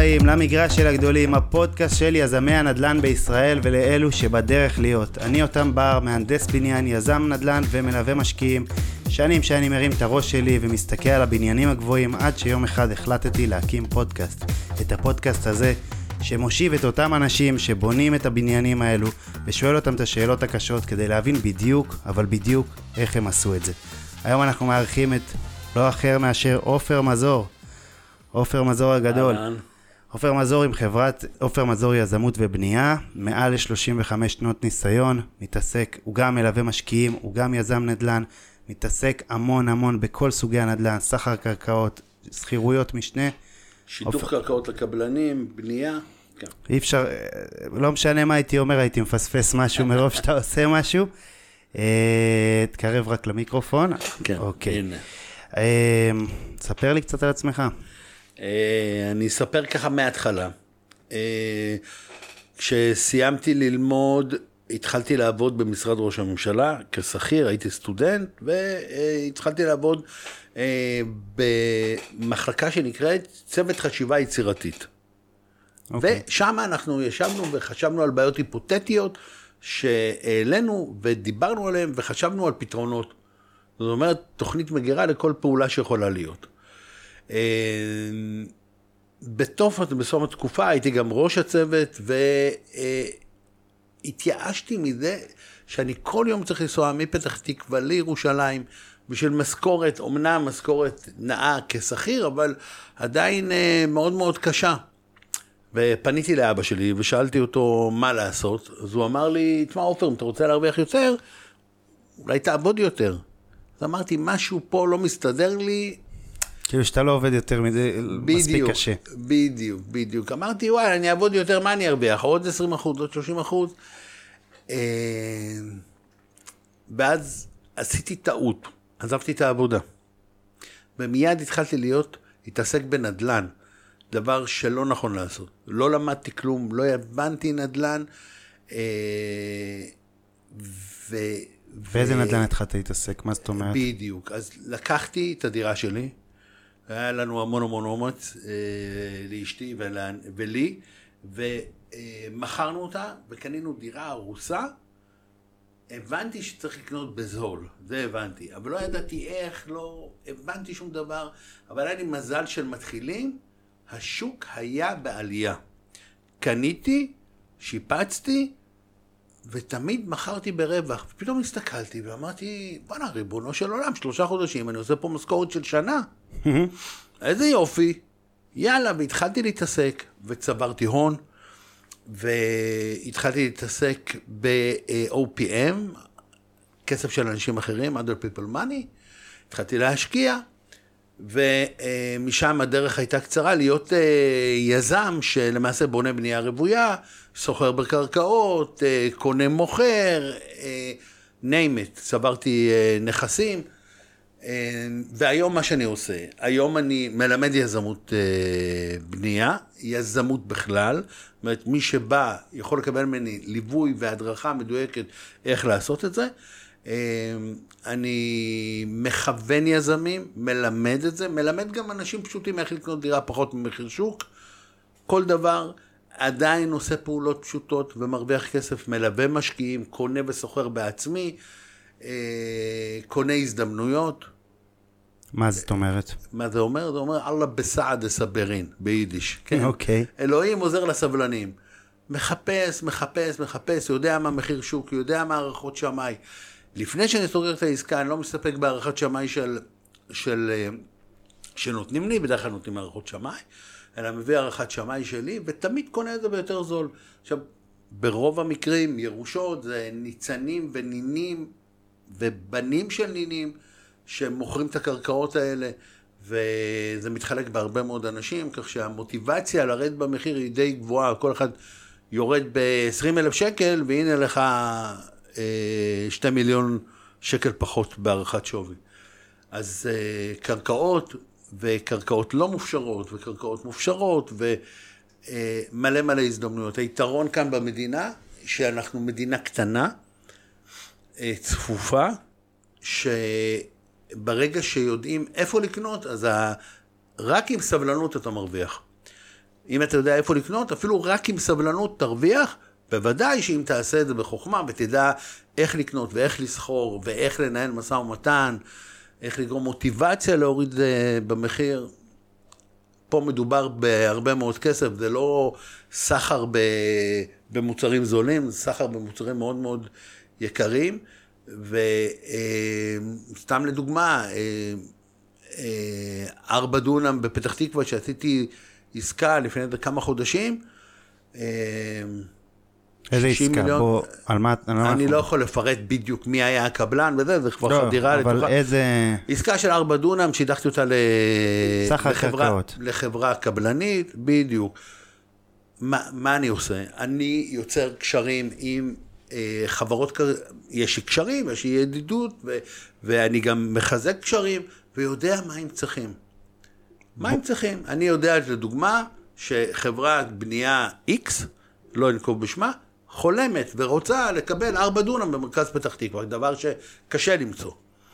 הבאים למגרש של הגדולים, הפודקאסט של יזמי הנדל"ן בישראל ולאלו שבדרך להיות. אני אותם בר, מהנדס בניין, יזם נדל"ן ומלווה משקיעים. שנים שאני מרים את הראש שלי ומסתכל על הבניינים הגבוהים עד שיום אחד החלטתי להקים פודקאסט. את הפודקאסט הזה שמושיב את אותם אנשים שבונים את הבניינים האלו ושואל אותם את השאלות הקשות כדי להבין בדיוק, אבל בדיוק, איך הם עשו את זה. היום אנחנו מארחים את לא אחר מאשר עופר מזור. עופר מזור הגדול. עופר מזור עם חברת עופר מזור יזמות ובנייה, מעל ל-35 שנות ניסיון, מתעסק, הוא גם מלווה משקיעים, הוא גם יזם נדל"ן, מתעסק המון המון בכל סוגי הנדל"ן, סחר קרקעות, שכירויות משנה. שידוך אופ... קרקעות לקבלנים, בנייה. כן. אי אפשר, לא משנה מה הייתי אומר, הייתי מפספס משהו מרוב שאתה עושה משהו. אה, תקרב רק למיקרופון. כן, אוקיי. הנה. אה, ספר לי קצת על עצמך. אה, אני אספר ככה מההתחלה. כשסיימתי ללמוד, התחלתי לעבוד במשרד ראש הממשלה כשכיר, הייתי סטודנט, והתחלתי לעבוד במחלקה שנקראת צוות חשיבה יצירתית. Okay. אוקיי. ושם אנחנו ישבנו וחשבנו על בעיות היפותטיות שהעלינו ודיברנו עליהן וחשבנו על פתרונות. זאת אומרת, תוכנית מגירה לכל פעולה שיכולה להיות. אה, בתוך, בסוף התקופה הייתי גם ראש הצוות והתייאשתי מזה שאני כל יום צריך לנסוע מפתח תקווה לירושלים בשביל משכורת, אמנם משכורת נאה כשכיר, אבל עדיין אה, מאוד מאוד קשה. ופניתי לאבא שלי ושאלתי אותו מה לעשות, אז הוא אמר לי, תשמע עופר, אם אתה רוצה להרוויח יותר, אולי תעבוד יותר. אז אמרתי, משהו פה לא מסתדר לי. כאילו שאתה לא עובד יותר מדי, מספיק קשה. בדיוק, בדיוק. אמרתי, וואי, אני אעבוד יותר, מה אני ארוויח? עוד 20 אחוז, עוד 30 אחוז. אה, ואז עשיתי טעות, עזבתי את העבודה. ומיד התחלתי להיות, להתעסק בנדל"ן. דבר שלא נכון לעשות. לא למדתי כלום, לא הבנתי נדל"ן. אה, ו... באיזה ו... נדל"ן התחלת להתעסק? מה זאת אומרת? בדיוק. אז לקחתי את הדירה שלי, היה לנו המון המון אומץ אה, לאשתי ולה... ולי, ומכרנו אותה וקנינו דירה הרוסה. הבנתי שצריך לקנות בזול, זה הבנתי, אבל לא ידעתי איך, לא הבנתי שום דבר, אבל היה לי מזל של מתחילים, השוק היה בעלייה. קניתי, שיפצתי, ותמיד מכרתי ברווח. ופתאום הסתכלתי ואמרתי, בואנה, ריבונו של עולם, שלושה חודשים, אני עושה פה משכורת של שנה. איזה יופי. יאללה, והתחלתי להתעסק, וצברתי הון, והתחלתי להתעסק ב-OPM, כסף של אנשים אחרים, other people money, התחלתי להשקיע, ומשם הדרך הייתה קצרה להיות אה, יזם שלמעשה בונה בנייה רוויה, סוחר בקרקעות, אה, קונה מוכר, אה, name it, צברתי נכסים. והיום מה שאני עושה, היום אני מלמד יזמות בנייה, יזמות בכלל, זאת אומרת מי שבא יכול לקבל ממני ליווי והדרכה מדויקת איך לעשות את זה. אמ, אני מכוון יזמים, מלמד את זה, מלמד גם אנשים פשוטים איך לקנות דירה פחות ממחיר שוק. כל דבר עדיין עושה פעולות פשוטות ומרוויח כסף, מלווה משקיעים, קונה וסוחר בעצמי, אה, קונה הזדמנויות. מה זאת אומרת? מה זה אומר? זה אומר אללה בסעד אסברין, ביידיש. כן? אוקיי. Okay. אלוהים עוזר לסבלנים. מחפש, מחפש, מחפש, יודע מה מחיר שוק, יודע מה הערכות שמאי. לפני שאני סוגר את העסקה, אני לא מסתפק בהערכת שמאי של, של, אה, שנותנים לי, בדרך כלל נותנים הערכות שמאי, אלא מביא הערכת שמאי שלי, ותמיד קונה את זה ביותר זול. עכשיו, ברוב המקרים, ירושות זה ניצנים ונינים ובנים של נינים שמוכרים את הקרקעות האלה, וזה מתחלק בהרבה מאוד אנשים, כך שהמוטיבציה לרדת במחיר היא די גבוהה, כל אחד יורד ב-20 אלף שקל, והנה לך אה, שתי מיליון שקל פחות בהערכת שווי. אז אה, קרקעות וקרקעות לא מופשרות וקרקעות מופשרות ומלא אה, מלא הזדמנויות. היתרון כאן במדינה, שאנחנו מדינה קטנה, צפופה, שברגע שיודעים איפה לקנות, אז רק עם סבלנות אתה מרוויח. אם אתה יודע איפה לקנות, אפילו רק עם סבלנות תרוויח, בוודאי שאם תעשה את זה בחוכמה ותדע איך לקנות ואיך לסחור ואיך לנהל משא ומתן, איך לגרום מוטיבציה להוריד אה, במחיר, פה מדובר בהרבה מאוד כסף, זה לא סחר במוצרים זולים, זה סחר במוצרים מאוד מאוד יקרים. וסתם לדוגמה, אה, אה, ארבע דונם בפתח תקווה, שעשיתי עסקה לפני כמה חודשים, אה, איזה 60 עסקה? מיליון. בוא, על מה... על אני אנחנו- לא יכול לפרט בדיוק מי היה הקבלן וזה, זה כבר לא, חדירה אבל לתוכה. איזה... עסקה של ארבע דונם, שידכתי אותה ל... לחברה. לחברה קבלנית, בדיוק. מה, מה אני עושה? אני יוצר קשרים עם אה, חברות, כ- יש לי קשרים, יש לי ידידות, ו, ואני גם מחזק קשרים, ויודע מה הם צריכים. מה הם צריכים? אני יודע, לדוגמה, שחברת בנייה X, לא אנקוב בשמה, חולמת ורוצה לקבל ארבע דונם במרכז פתח תקווה, דבר שקשה למצוא.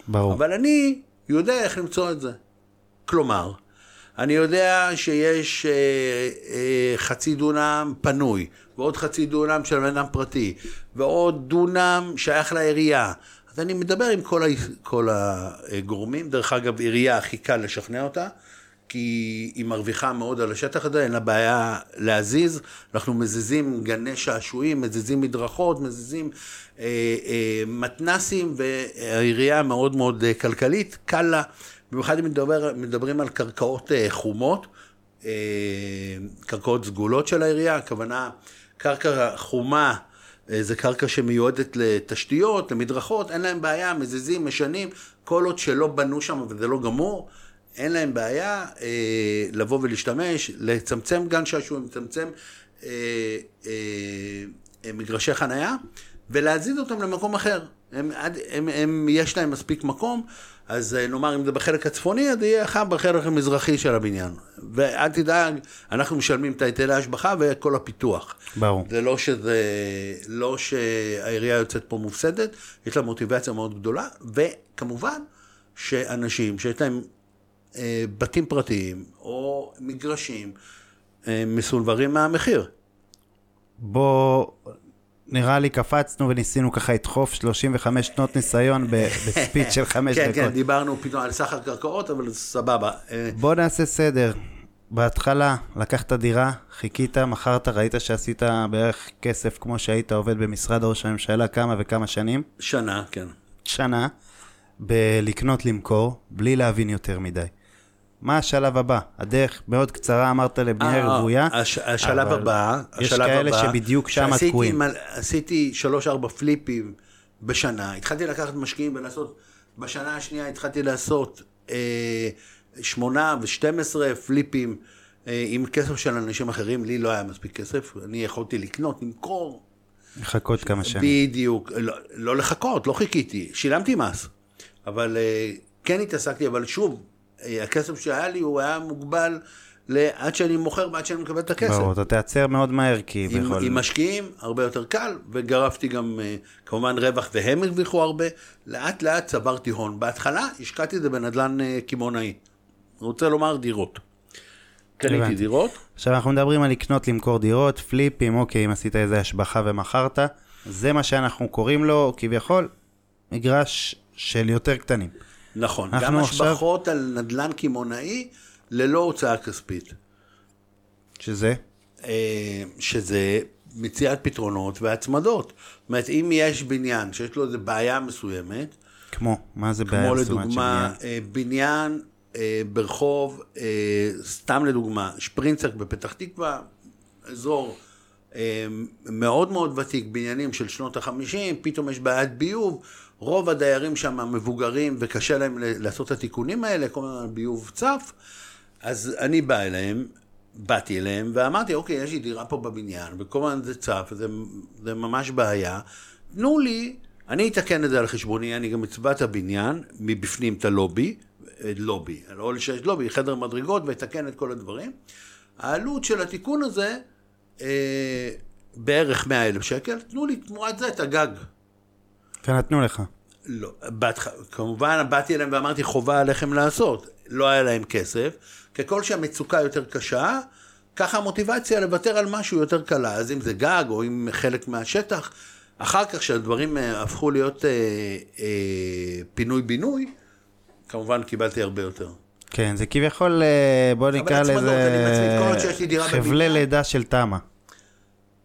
ברור. אבל אני יודע איך למצוא את זה. כלומר, אני יודע שיש אה, אה, חצי דונם פנוי, ועוד חצי דונם של בן אדם פרטי, ועוד דונם שייך לעירייה. אז אני מדבר עם כל, ה, כל הגורמים. דרך אגב, עירייה הכי קל לשכנע אותה, כי היא מרוויחה מאוד על השטח הזה, אין לה בעיה להזיז. אנחנו מזיזים גני שעשועים, מזיזים מדרכות, מזיזים אה, אה, מתנסים, והעירייה מאוד מאוד אה, כלכלית, קל לה. במיוחד אם מדבר, מדברים על קרקעות אה, חומות, אה, קרקעות סגולות של העירייה, הכוונה קרקע חומה. אה, זה קרקע שמיועדת לתשתיות, למדרכות, אין להם בעיה, מזיזים, משנים, כל עוד שלא בנו שם וזה לא גמור, אין להם בעיה אה, לבוא ולהשתמש, לצמצם גן שעשועים, לצמצם אה, אה, מגרשי חנייה, ולהזיז אותם למקום אחר. הם, עד- הם, הם, יש להם מספיק מקום, אז אה, נאמר, אם זה בחלק הצפוני, אז יהיה לך בחלק המזרחי של הבניין. ואל תדאג, אנחנו משלמים את היטלי ההשבחה וכל הפיתוח. ברור. זה לא שזה, לא שהעירייה יוצאת פה מופסדת, יש לה מוטיבציה מאוד גדולה, וכמובן שאנשים שיש להם אה, בתים פרטיים או מגרשים, אה, מסונברים מהמחיר. בוא, נראה לי קפצנו וניסינו ככה לדחוף 35 שנות ניסיון בספיץ' של חמש כן, דקות. כן, דיברנו פתאום על סחר קרקעות, אבל סבבה. אה, בוא נעשה סדר. בהתחלה לקחת דירה, חיכית, מכרת, ראית שעשית בערך כסף כמו שהיית עובד במשרד ראש הממשלה כמה וכמה שנים, שנה, כן. שנה, בלקנות למכור, בלי להבין יותר מדי. מה השלב הבא? הדרך מאוד קצרה, אמרת לבנייה אה, רוויה. הש, השלב אבל הבא, יש השלב כאלה הבא, שבדיוק שם תקועים. עשיתי שלוש-ארבע פליפים בשנה, התחלתי לקחת משקיעים ולעשות, בשנה השנייה התחלתי לעשות אה, שמונה ושתים עשרה פליפים אה, עם כסף של אנשים אחרים, לי לא היה מספיק כסף, אני יכולתי לקנות, למכור, לחכות כמה שנים. בדיוק, לא, לא לחכות, לא חיכיתי, שילמתי מס, אבל אה, כן התעסקתי, אבל שוב, אה, הכסף שהיה לי הוא היה מוגבל לעד שאני מוכר ועד שאני מקבל את הכסף. ברור, אתה תיעצר מאוד מהר כי עם, בכל... עם משקיעים הרבה יותר קל, וגרפתי גם אה, כמובן רווח והם הרוויחו הרבה, לאט לאט צברתי הון. בהתחלה השקעתי את זה בנדלן אה, קמעונאי. רוצה לומר דירות. קניתי. דירות, עכשיו אנחנו מדברים על לקנות, למכור דירות, פליפים, אוקיי, אם עשית איזה השבחה ומכרת, זה מה שאנחנו קוראים לו, כביכול, מגרש של יותר קטנים. נכון, גם עכשיו- השבחות על נדלן קמעונאי ללא הוצאה כספית. שזה? אה, שזה מציאת פתרונות והצמדות. זאת אומרת, אם יש בניין שיש לו איזו בעיה מסוימת, כמו, מה זה בעיה כמו מסוימת של לדוגמה, בניין? אה, בניין אה, ברחוב, סתם לדוגמה, שפרינצק בפתח תקווה, אזור מאוד מאוד ותיק, בניינים של שנות החמישים, פתאום יש בעיית ביוב, רוב הדיירים שם מבוגרים וקשה להם לעשות את התיקונים האלה, כל הזמן ביוב צף, אז אני בא אליהם, באתי אליהם ואמרתי, אוקיי, יש לי דירה פה בבניין, וכל הזמן זה צף, זה, זה ממש בעיה, תנו לי, אני אתקן את זה על חשבוני, אני גם אצבע את הבניין, מבפנים את הלובי, לובי, לא שיש לובי, חדר מדרגות, ואתקן את כל הדברים. העלות של התיקון הזה, אה, בערך 100 אלף שקל, תנו לי תמורת זה את הגג. ונתנו לך. לא, בהתח... כמובן באתי אליהם ואמרתי חובה עליכם לעשות, לא היה להם כסף, ככל שהמצוקה יותר קשה, ככה המוטיבציה לוותר על משהו יותר קלה, אז אם זה גג או אם חלק מהשטח, אחר כך כשהדברים אה, הפכו להיות אה, אה, פינוי-בינוי, כמובן קיבלתי הרבה יותר. כן, זה כביכול, אה, בוא נקרא לזה חבלי. לידה של תמ"א.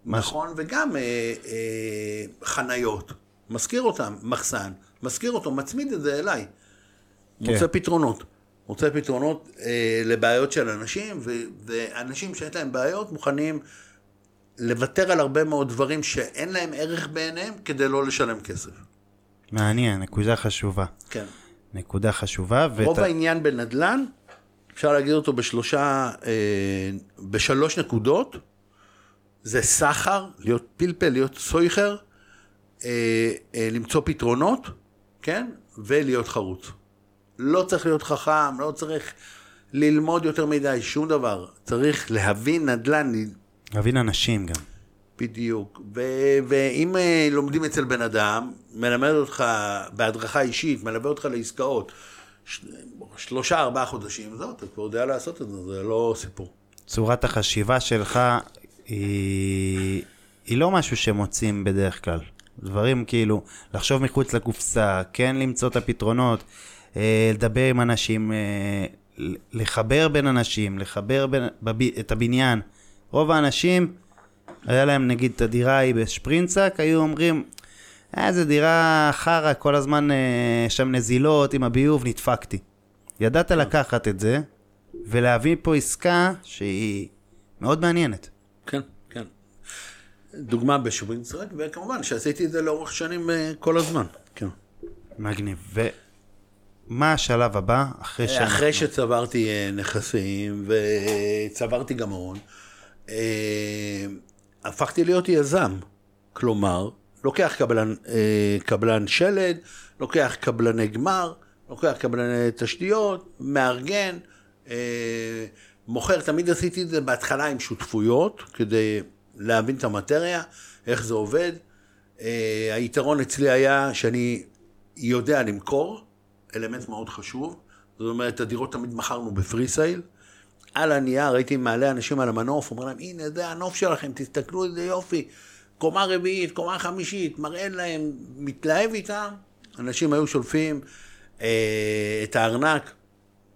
נכון, וגם אה, אה, חניות, מזכיר אותם, מחסן, מזכיר אותו, מצמיד את זה אליי. כן. מוצא פתרונות. מוצא פתרונות אה, לבעיות של אנשים, ו- ואנשים שיש להם בעיות מוכנים לוותר על הרבה מאוד דברים שאין להם ערך בעיניהם כדי לא לשלם כסף. מעניין, נקודה חשובה. כן. נקודה חשובה. ואת רוב העניין בנדל"ן, אפשר להגיד אותו בשלושה, אה, בשלוש נקודות, זה סחר, להיות פלפל, להיות סויכר, למצוא פתרונות, כן? ולהיות חרוץ. לא צריך להיות חכם, לא צריך ללמוד יותר מדי, שום דבר. צריך להבין נדל"ן, להבין אנשים גם. בדיוק. ו- ואם אה, לומדים אצל בן אדם, מלמד אותך בהדרכה אישית, מלווה אותך לעסקאות, ש- שלושה, ארבעה חודשים, זהו, אתה כבר יודע לעשות את זה, זה לא סיפור. צורת החשיבה שלך היא, היא לא משהו שמוצאים בדרך כלל. דברים כאילו, לחשוב מחוץ לקופסה, כן למצוא את הפתרונות, אה, לדבר עם אנשים, אה, לחבר בין אנשים, לחבר בין, בב, את הבניין. רוב האנשים, היה להם נגיד את הדירה ההיא בשפרינצק, היו אומרים, אה, איזה דירה חרא, כל הזמן אה, שם נזילות עם הביוב, נדפקתי. ידעת לקחת את זה, ולהביא פה עסקה שהיא מאוד מעניינת. דוגמה בשווינסרק, וכמובן שעשיתי את זה לאורך שנים אה, כל הזמן. כן. מגניב. ומה השלב הבא, אחרי שאנחנו... אחרי שצברתי אה, נכסים וצברתי גם הון, אה, הפכתי להיות יזם. כלומר, לוקח קבלן, אה, קבלן שלד, לוקח קבלני גמר, לוקח קבלני תשתיות, מארגן, אה, מוכר, תמיד עשיתי את זה בהתחלה עם שותפויות, כדי להבין את המטריה, איך זה עובד. אה, היתרון אצלי היה שאני יודע למכור, אלמנט מאוד חשוב. זאת אומרת, את הדירות תמיד מכרנו בפרי סייל. על הנייר הייתי מעלה אנשים על המנוף, אומר להם, הנה, זה הנוף שלכם, תסתכלו איזה יופי. קומה רביעית, קומה חמישית, מראה להם, מתלהב איתם. אנשים היו שולפים אה, את הארנק.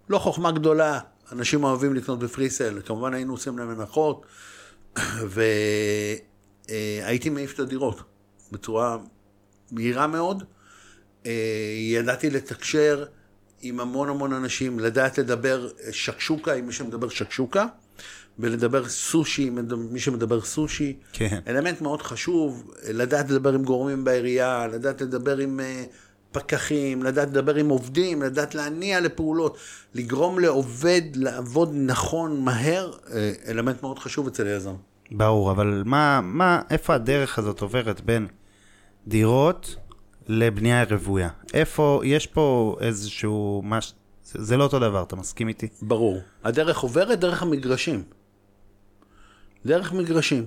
לא חוכמה גדולה, אנשים אוהבים לקנות בפריסל, כמובן היינו עושים להם הנחות, והייתי מעיף את הדירות בצורה מהירה מאוד. אה, ידעתי לתקשר עם המון המון אנשים, לדעת לדבר שקשוקה עם מי שמדבר שקשוקה, ולדבר סושי עם מי שמדבר סושי. כן. אלמנט מאוד חשוב, לדעת לדבר עם גורמים בעירייה, לדעת לדבר עם אה, פקחים, לדעת לדבר עם עובדים, לדעת להניע לפעולות, לגרום לעובד לעבוד נכון, מהר, אה, אלמנט מאוד חשוב אצל היזם. ברור, אבל מה, מה, איפה הדרך הזאת עוברת בין דירות לבנייה רוויה? איפה, יש פה איזשהו, מש... זה, זה לא אותו דבר, אתה מסכים איתי? ברור. הדרך עוברת דרך המגרשים. דרך מגרשים.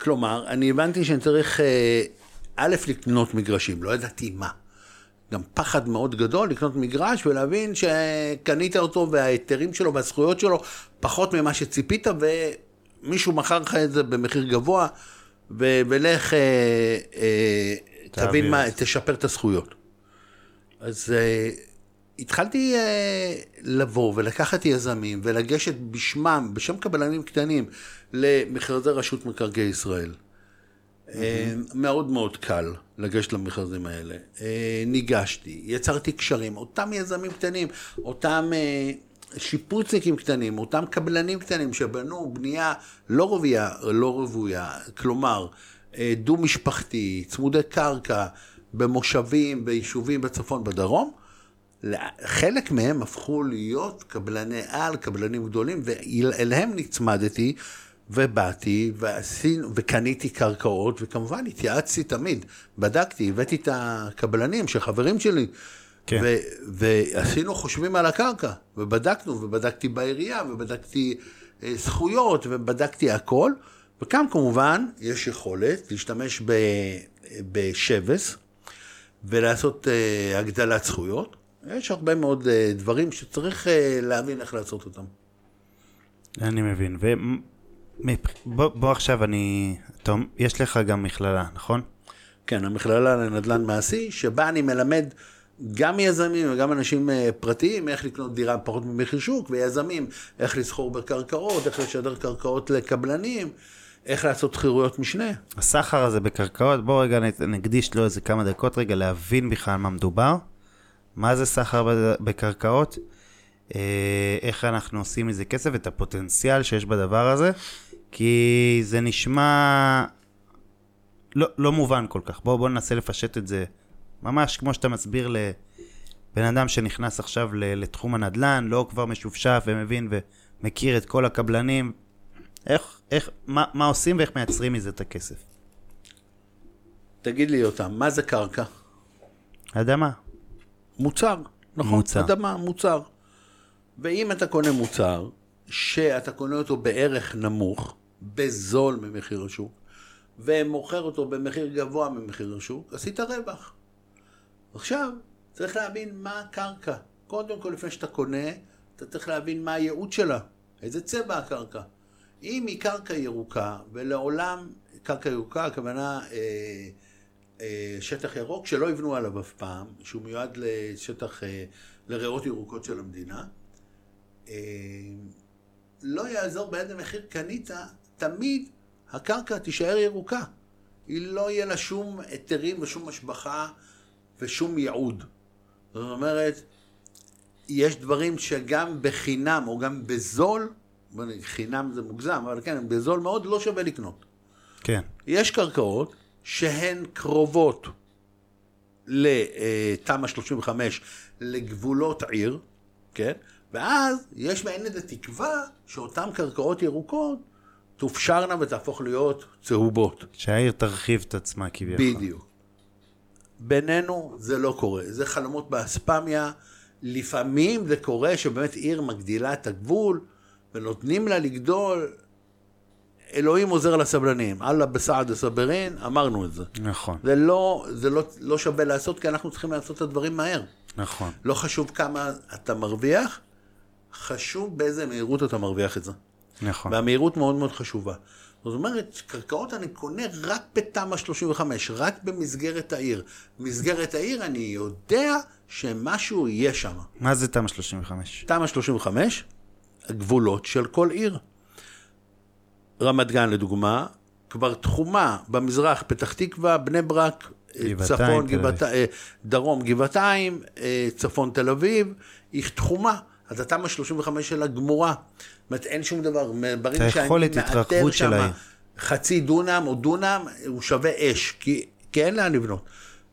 כלומר, אני הבנתי שאני צריך, אה, א', לקנות מגרשים, לא ידעתי מה. גם פחד מאוד גדול לקנות מגרש ולהבין שקנית אותו וההיתרים שלו והזכויות שלו פחות ממה שציפית ומישהו מכר לך את זה במחיר גבוה ולך אה, אה, תבין מה. תשפר את הזכויות. אז אה, התחלתי אה, לבוא ולקחת יזמים ולגשת בשמם, בשם קבלנים קטנים, למכרזי רשות מקרקעי ישראל. אה, מאוד מאוד קל לגשת למכרזים האלה. אה, ניגשתי, יצרתי קשרים, אותם יזמים קטנים, אותם אה, שיפוצניקים קטנים, אותם קבלנים קטנים שבנו בנייה לא רוויה, לא רוויה, כלומר, דו-משפחתי, צמודי קרקע, במושבים, ביישובים בצפון, בדרום, חלק מהם הפכו להיות קבלני על, קבלנים גדולים, ואליהם נצמדתי ובאתי ועשינו, וקניתי קרקעות, וכמובן התייעצתי תמיד, בדקתי, הבאתי את הקבלנים שחברים שלי, כן. ו- ועשינו חושבים על הקרקע, ובדקנו, ובדקתי בעירייה, ובדקתי אה, זכויות, ובדקתי הכל, וכאן כמובן יש יכולת להשתמש ב- בשבס, ולעשות אה, הגדלת זכויות. יש הרבה מאוד אה, דברים שצריך אה, להבין איך לעשות אותם. אני מבין. מפ- בוא, בוא עכשיו אני... תום, יש לך גם מכללה, נכון? כן, המכללה לנדל"ן מעשי, שבה אני מלמד גם יזמים וגם אנשים אה, פרטיים איך לקנות דירה פחות ממחיר שוק, ויזמים איך לסחור בקרקעות, איך לשדר קרקעות לקבלנים, איך לעשות חירויות משנה. הסחר הזה בקרקעות, בוא רגע נקדיש לו איזה כמה דקות רגע להבין בכלל מה מדובר. מה זה סחר בקרקעות, אה, איך אנחנו עושים מזה כסף, את הפוטנציאל שיש בדבר הזה, כי זה נשמע לא, לא מובן כל כך. בוא, בוא ננסה לפשט את זה ממש כמו שאתה מסביר לבן אדם שנכנס עכשיו לתחום הנדל"ן, לא כבר משופשף ומבין ומכיר את כל הקבלנים. איך, איך, מה, מה עושים ואיך מייצרים מזה את הכסף? תגיד לי אותם, מה זה קרקע? אדמה. מוצר, נכון? מוצר. אדמה, מוצר. ואם אתה קונה מוצר, שאתה קונה אותו בערך נמוך, בזול ממחיר השוק, ומוכר אותו במחיר גבוה ממחיר השוק, עשית רווח. עכשיו, צריך להבין מה הקרקע. קודם כל, לפני שאתה קונה, אתה צריך להבין מה הייעוד שלה, איזה צבע הקרקע. אם היא קרקע ירוקה, ולעולם, קרקע ירוקה, הכוונה אה, אה, שטח ירוק שלא יבנו עליו אף פעם, שהוא מיועד לשטח, אה, לריאות ירוקות של המדינה, אה, לא יעזור באיזה מחיר קנית, תמיד הקרקע תישאר ירוקה. היא לא יהיה לה שום היתרים ושום השבחה ושום ייעוד. זאת אומרת, יש דברים שגם בחינם או גם בזול, חינם זה מוגזם, אבל כן, בזול מאוד לא שווה לקנות. כן. יש קרקעות שהן קרובות לתמ"א 35, לגבולות עיר, כן? ואז יש בהן איזו תקווה שאותן קרקעות ירוקות תופשרנה ותהפוך להיות צהובות. שהעיר תרחיב את עצמה כביכול. בדיוק. בינינו זה לא קורה, זה חלומות באספמיה. לפעמים זה קורה שבאמת עיר מגדילה את הגבול ונותנים לה לגדול. אלוהים עוזר לסבלנים. אללה בסעד הסברין, אמרנו את זה. נכון, זה לא, זה לא, לא שווה לעשות, כי אנחנו צריכים לעשות את הדברים מהר. נכון. לא חשוב כמה אתה מרוויח, חשוב באיזה מהירות אתה מרוויח את זה. נכון. והמהירות מאוד מאוד חשובה. זאת אומרת, קרקעות אני קונה רק בתמ"א 35, רק במסגרת העיר. במסגרת העיר אני יודע שמשהו יהיה שם. מה זה תמ"א 35? תמ"א 35, הגבולות של כל עיר. רמת גן לדוגמה, כבר תחומה במזרח, פתח תקווה, בני ברק, גבעתיים, צפון. גבעת, אה, דרום גבעתיים, אה, צפון תל אביב, היא תחומה. אז התמ"א 35 שלה גמורה. זאת אומרת, אין שום דבר. ברגע שאני מאתר שם. חצי דונם או דונם, הוא שווה אש, כי, כי אין לאן לבנות.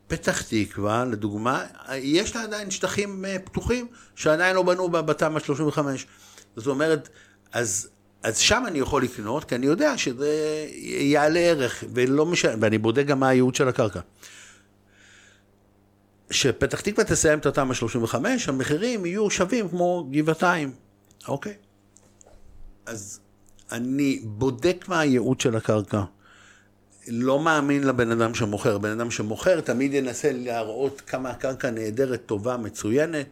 פתח תקווה, לדוגמה, יש לה עדיין שטחים אה, פתוחים שעדיין לא בנו בתמ"א 35. זאת אומרת, אז, אז שם אני יכול לקנות, כי אני יודע שזה יעלה ערך, ולא משנה, ואני בודק גם מה הייעוד של הקרקע. כשפתח תקווה תסיים את התמ"א 35, המחירים יהיו שווים כמו גבעתיים, אוקיי? אז אני בודק מה הייעוד של הקרקע. לא מאמין לבן אדם שמוכר. בן אדם שמוכר תמיד ינסה להראות כמה הקרקע נהדרת, טובה, מצוינת.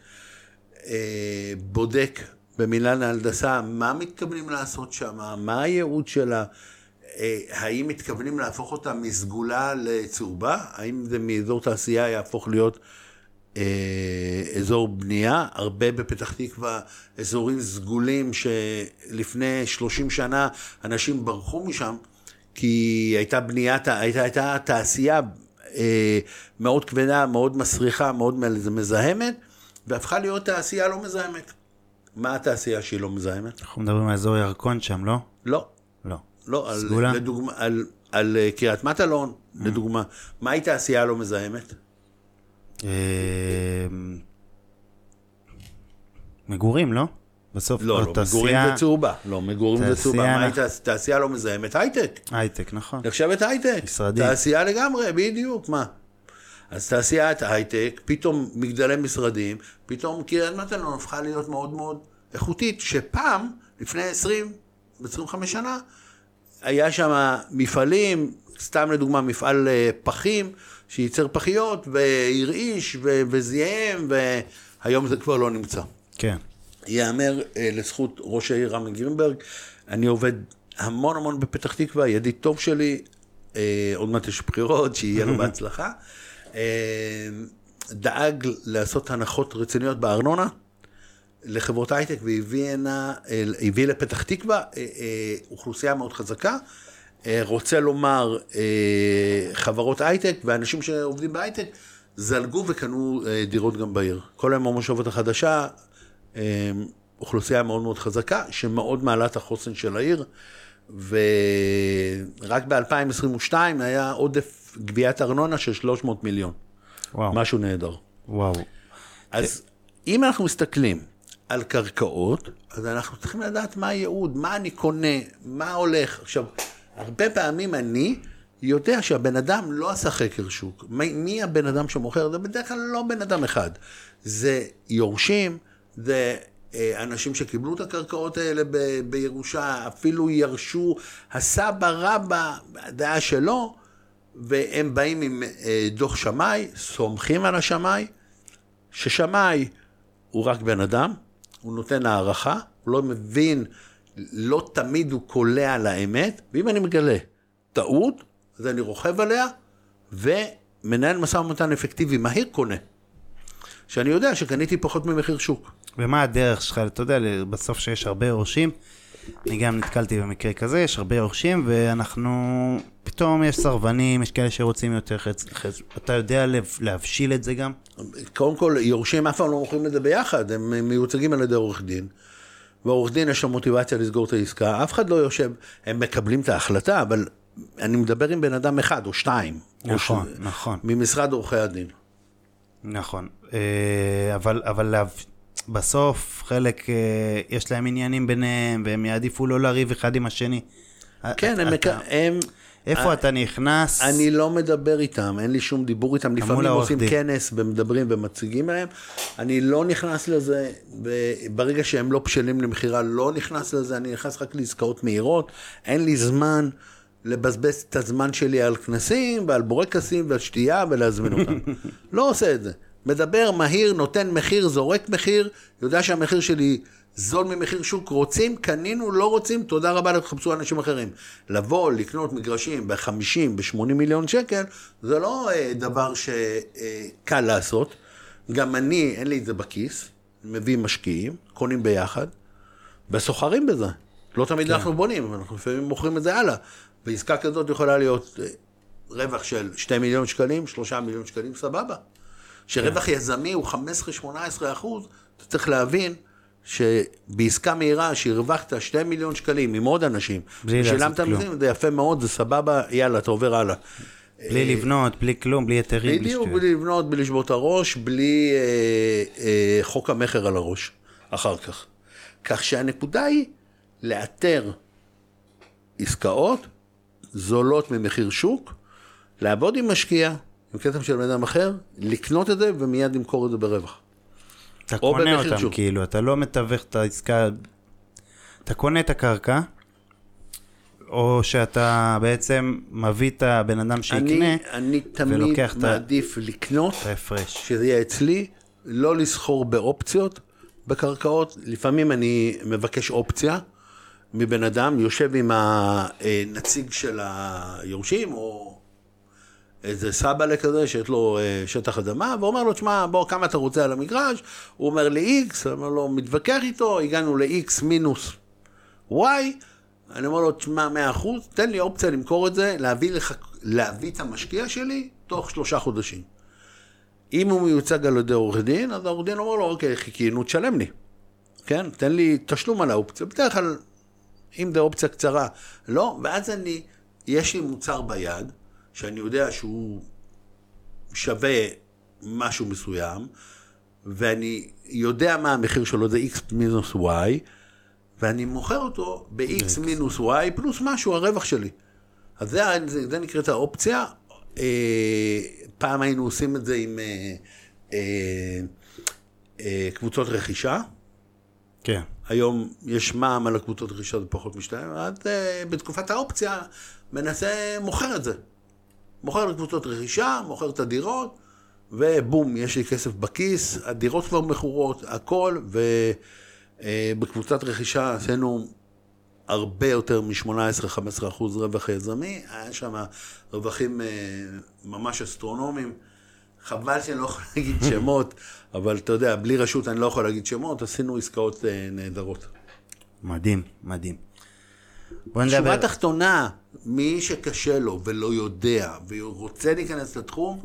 אה, בודק במינהל ההנדסה מה מתכוונים לעשות שם, מה הייעוד שלה, האם מתכוונים להפוך אותה מסגולה לצהובה, האם זה מאזור תעשייה יהפוך להיות אה, אזור בנייה, הרבה בפתח תקווה אזורים סגולים שלפני 30 שנה אנשים ברחו משם, כי הייתה בנייה, הייתה, הייתה תעשייה אה, מאוד כבדה, מאוד מסריחה, מאוד מזהמת, והפכה להיות תעשייה לא מזהמת. מה התעשייה שהיא לא מזהמת? אנחנו מדברים על אזור ירקון שם, לא? לא. לא. לא, על, סגולה? לדוגמה, על, על אה, קריית מטלון, לדוגמה. מהי תעשייה לא מזהמת? אה, מגורים, לא? בסוף לא, לא, תעשייה- מגורים זה צהובה. לא, מגורים זה צהובה. תעשייה- מהי תעש- תעשייה לא מזהמת? הייטק. הייטק, נכון. נחשבת הייטק. משרדים. תעשייה לגמרי, בדיוק, מה? אז תעשיית הייטק, פתאום מגדלי משרדים, פתאום קריית מטלון הפכה להיות מאוד מאוד איכותית, שפעם, לפני 20, 25 שנה, היה שם מפעלים, סתם לדוגמה מפעל אה, פחים, שייצר פחיות, והרעיש, ו- וזיהם, והיום זה כבר לא נמצא. כן. ייאמר אה, לזכות ראש העיר רמי גרינברג, אני עובד המון המון בפתח תקווה, ידיד טוב שלי, אה, עוד מעט יש בחירות, שיהיה לו בהצלחה. אה, דאג לעשות הנחות רציניות בארנונה לחברות הייטק והביא הנה, אה, הביא לפתח תקווה אה, אה, אוכלוסייה מאוד חזקה. רוצה לומר, חברות הייטק ואנשים שעובדים בהייטק זלגו וקנו דירות גם בעיר. כל היום המושבות החדשה, אוכלוסייה מאוד מאוד חזקה, שמאוד מעלה את החוסן של העיר, ורק ב-2022 היה עודף גביית ארנונה של 300 מיליון. וואו, משהו נהדר. וואו. אז אם אנחנו מסתכלים על קרקעות, אז אנחנו צריכים לדעת מה הייעוד, מה אני קונה, מה הולך. עכשיו, הרבה פעמים אני יודע שהבן אדם לא עשה חקר שוק. מי, מי הבן אדם שמוכר? זה בדרך כלל לא בן אדם אחד. זה יורשים, זה אה, אנשים שקיבלו את הקרקעות האלה ב, בירושה, אפילו ירשו, הסבא רבא, הדעה שלו, והם באים עם אה, דוח שמאי, סומכים על השמאי, ששמאי הוא רק בן אדם, הוא נותן הערכה, הוא לא מבין, לא תמיד הוא קולע על האמת, ואם אני מגלה טעות, אז אני רוכב עליה, ומנהל משא ומתן אפקטיבי מהיר קונה. שאני יודע שקניתי פחות ממחיר שוק. ומה הדרך שלך, אתה יודע, בסוף שיש הרבה יורשים, אני גם נתקלתי במקרה כזה, יש הרבה יורשים, ואנחנו, פתאום יש סרבנים, יש כאלה שרוצים יותר חץ, חץ, אתה יודע להבשיל את זה גם? קודם כל, יורשים אף פעם לא מוכרים את זה ביחד, הם מיוצגים על ידי עורך דין. ועורך דין יש לו מוטיבציה לסגור את העסקה, אף אחד לא יושב, הם מקבלים את ההחלטה, אבל אני מדבר עם בן אדם אחד או שתיים. או נכון, ש- נכון. ממשרד עורכי הדין. נכון, אה, אבל, אבל. בסוף חלק, אה, יש להם עניינים ביניהם, והם יעדיפו לא לריב אחד עם השני. כן, הם, אתה. הם... איפה אתה נכנס? אני לא מדבר איתם, אין לי שום דיבור איתם, לפעמים עושים דין. כנס ומדברים ומציגים להם. אני לא נכנס לזה, ברגע שהם לא בשלים למכירה, לא נכנס לזה, אני נכנס רק לעסקאות מהירות, אין לי זמן לבזבז את הזמן שלי על כנסים ועל בורקסים ועל שתייה ולהזמין אותם. לא עושה את זה. מדבר מהיר, נותן מחיר, זורק מחיר, יודע שהמחיר שלי זול ממחיר שוק, רוצים, קנינו, לא רוצים, תודה רבה, תחפשו אנשים אחרים. לבוא, לקנות מגרשים ב-50, ב-80 מיליון שקל, זה לא אה, דבר שקל לעשות. גם אני, אין לי את זה בכיס, מביא משקיעים, קונים ביחד, וסוחרים בזה. לא תמיד אנחנו בונים, אנחנו לפעמים מוכרים את זה הלאה. ועסקה כזאת יכולה להיות אה, רווח של 2 מיליון שקלים, 3 מיליון שקלים, סבבה. שרווח יזמי הוא 15-18 אחוז, אתה צריך להבין שבעסקה מהירה שהרווחת 2 מיליון שקלים עם עוד אנשים, בלי ושילמת. מיסים, זה יפה מאוד, זה סבבה, יאללה, אתה עובר הלאה. בלי לבנות, בלי כלום, בלי היתרים, בלי בדיוק, שטויות. בלי לבנות, בלי לשבור את הראש, בלי אה, אה, חוק המכר על הראש, אחר כך. כך שהנקודה היא לאתר עסקאות זולות ממחיר שוק, לעבוד עם משקיע, עם כסף של בן אדם אחר, לקנות את זה ומיד למכור את זה ברווח. אתה או קונה אותם שוק. כאילו, אתה לא מתווך את העסקה, אתה קונה את הקרקע, או שאתה בעצם מביא את הבן אדם שיקנה אני, אני תמיד ולוקח את ה- מעדיף לקנות, ההפרש. שזה יהיה אצלי, לא לסחור באופציות בקרקעות. לפעמים אני מבקש אופציה מבן אדם, יושב עם הנציג של היורשים, או איזה סבאלה כזה שיש לו אה, שטח אדמה, ואומר לו, תשמע, בוא, כמה אתה רוצה על המגרש? הוא אומר לי אני אומר לו, מתווכח איתו, הגענו ל-X מינוס Y, אני אומר לו, תשמע, 100%, תן לי אופציה למכור את זה, להביא, לך, להביא את המשקיע שלי תוך שלושה חודשים. אם הוא מיוצג על ידי עורך דין, אז העורך דין אומר לו, אוקיי, חיכינו, תשלם לי. כן? תן לי תשלום על האופציה. בדרך כלל, אם זו אופציה קצרה, לא, ואז אני, יש לי מוצר ביד, שאני יודע שהוא שווה משהו מסוים, ואני יודע מה המחיר שלו, זה x מינוס y, ואני מוכר אותו ב-x מינוס y פלוס משהו, הרווח שלי. אז זה, זה, זה נקראת האופציה. אה, פעם היינו עושים את זה עם אה, אה, אה, קבוצות רכישה. כן. היום יש מע"מ על הקבוצות רכישה, זה פחות משתיים, אז אה, בתקופת האופציה מנסה, מוכר את זה. מוכר לקבוצות רכישה, מוכר את הדירות, ובום, יש לי כסף בכיס, הדירות כבר מכורות, הכל, ובקבוצת רכישה עשינו הרבה יותר מ-18-15 אחוז רווח יזמי, היה שם רווחים אה, ממש אסטרונומיים. חבל שאני לא יכול להגיד שמות, אבל אתה יודע, בלי רשות אני לא יכול להגיד שמות, עשינו עסקאות אה, נהדרות. מדהים, מדהים. בוא נדבר, תחתונה, מי שקשה לו ולא יודע ורוצה להיכנס לתחום,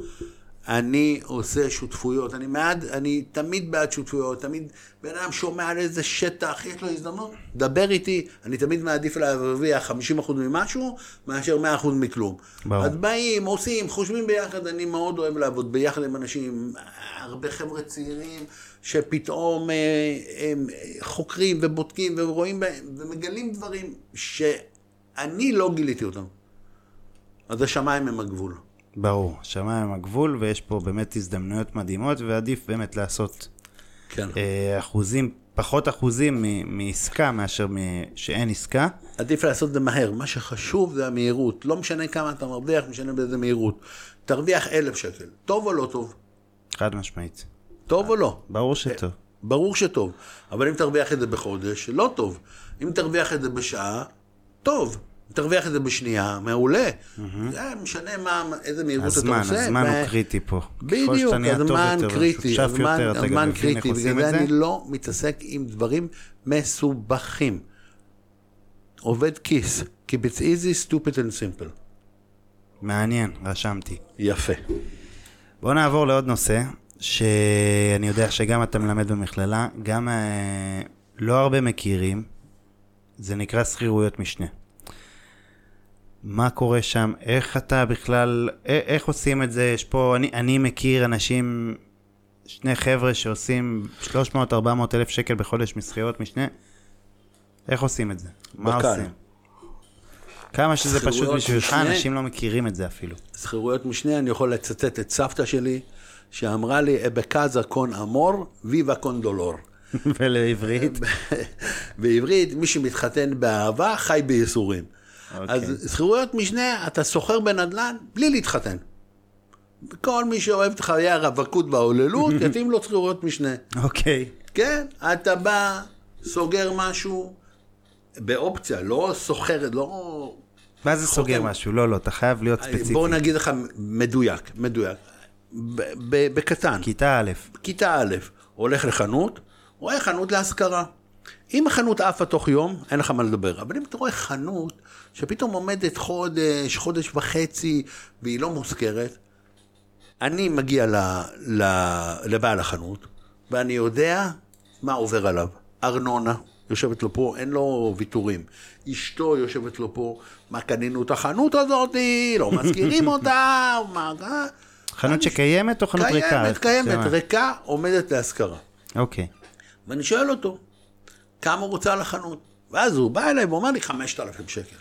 אני עושה שותפויות. אני מעד, אני תמיד בעד שותפויות, תמיד בן אדם שומע על איזה שטח, יש לו הזדמנות, דבר איתי, אני תמיד מעדיף להרוויח 50% ממשהו, מאשר 100% מכלום. ברור. אז באים, עושים, חושבים ביחד, אני מאוד אוהב לעבוד ביחד עם אנשים, הרבה חבר'ה צעירים, שפתאום אה, הם חוקרים ובודקים ורואים בהם, ומגלים דברים שאני לא גיליתי אותם. אז השמיים הם הגבול. ברור, שמיים הם הגבול, ויש פה באמת הזדמנויות מדהימות, ועדיף באמת לעשות כן. אה, אחוזים, פחות אחוזים מ- מעסקה מאשר מ- שאין עסקה. עדיף לעשות את זה מהר. מה שחשוב זה המהירות. לא משנה כמה אתה מרוויח, משנה באיזה מהירות. תרוויח אלף שקל. טוב או לא טוב? חד משמעית. טוב או לא? ברור שטוב. ברור שטוב. אבל אם תרוויח את זה בחודש, לא טוב. אם תרוויח את זה בשעה, טוב. תרוויח את זה בשנייה, מעולה. זה משנה מה, איזה מהירות אתה הזמן, עושה. הזמן ו- הוא קריטי פה. בדיוק, הזמן קריטי, הזמן, הזמן קריטי, בגלל זה. אני לא מתעסק עם דברים מסובכים. עובד כיס, Keep it easy, stupid and simple. מעניין, רשמתי. יפה. בואו נעבור לעוד נושא, שאני יודע שגם אתה מלמד במכללה, גם אה, לא הרבה מכירים, זה נקרא שכירויות משנה. מה קורה שם? איך אתה בכלל, איך עושים את זה? יש פה, אני, אני מכיר אנשים, שני חבר'ה שעושים 300-400 אלף שקל בחודש משכירות משנה, איך עושים את זה? מה בקל. עושים? כמה שזה פשוט בשבילך? אנשים לא מכירים את זה אפילו. שכירויות משנה, אני יכול לצטט את סבתא שלי, שאמרה לי, אבקזה קון אמור, ויבה קון דולור. ולעברית? בעברית, מי שמתחתן באהבה, חי בייסורים. אוקיי. אז שכירויות משנה, אתה סוחר בנדל"ן בלי להתחתן. כל מי שאוהב את חיי הרווקות וההוללות, יתאים לו שכירויות משנה. אוקיי. כן, אתה בא, סוגר משהו, באופציה, לא סוחרת, לא... מה זה סוגר חותם. משהו? לא, לא, אתה חייב להיות ספציפי. בואו נגיד לך מדויק, מדויק. בקטן. כיתה א', כיתה א', הולך לחנות, רואה חנות להשכרה. אם החנות עפה תוך יום, אין לך מה לדבר. אבל אם אתה רואה חנות שפתאום עומדת חודש, חודש וחצי, והיא לא מושכרת, אני מגיע ל, ל, לבעל החנות, ואני יודע מה עובר עליו. ארנונה, יושבת לו פה, אין לו ויתורים. אשתו יושבת לו פה, מה קנינו את החנות הזאת, לא מזכירים אותה, מה... חנות שקיימת או חנות ריקה? קיימת, איך- קיימת, שמה? ריקה, עומדת להשכרה. אוקיי. ואני שואל אותו, כמה הוא רוצה על החנות? ואז הוא בא אליי ואומר לי, 5,000 שקל.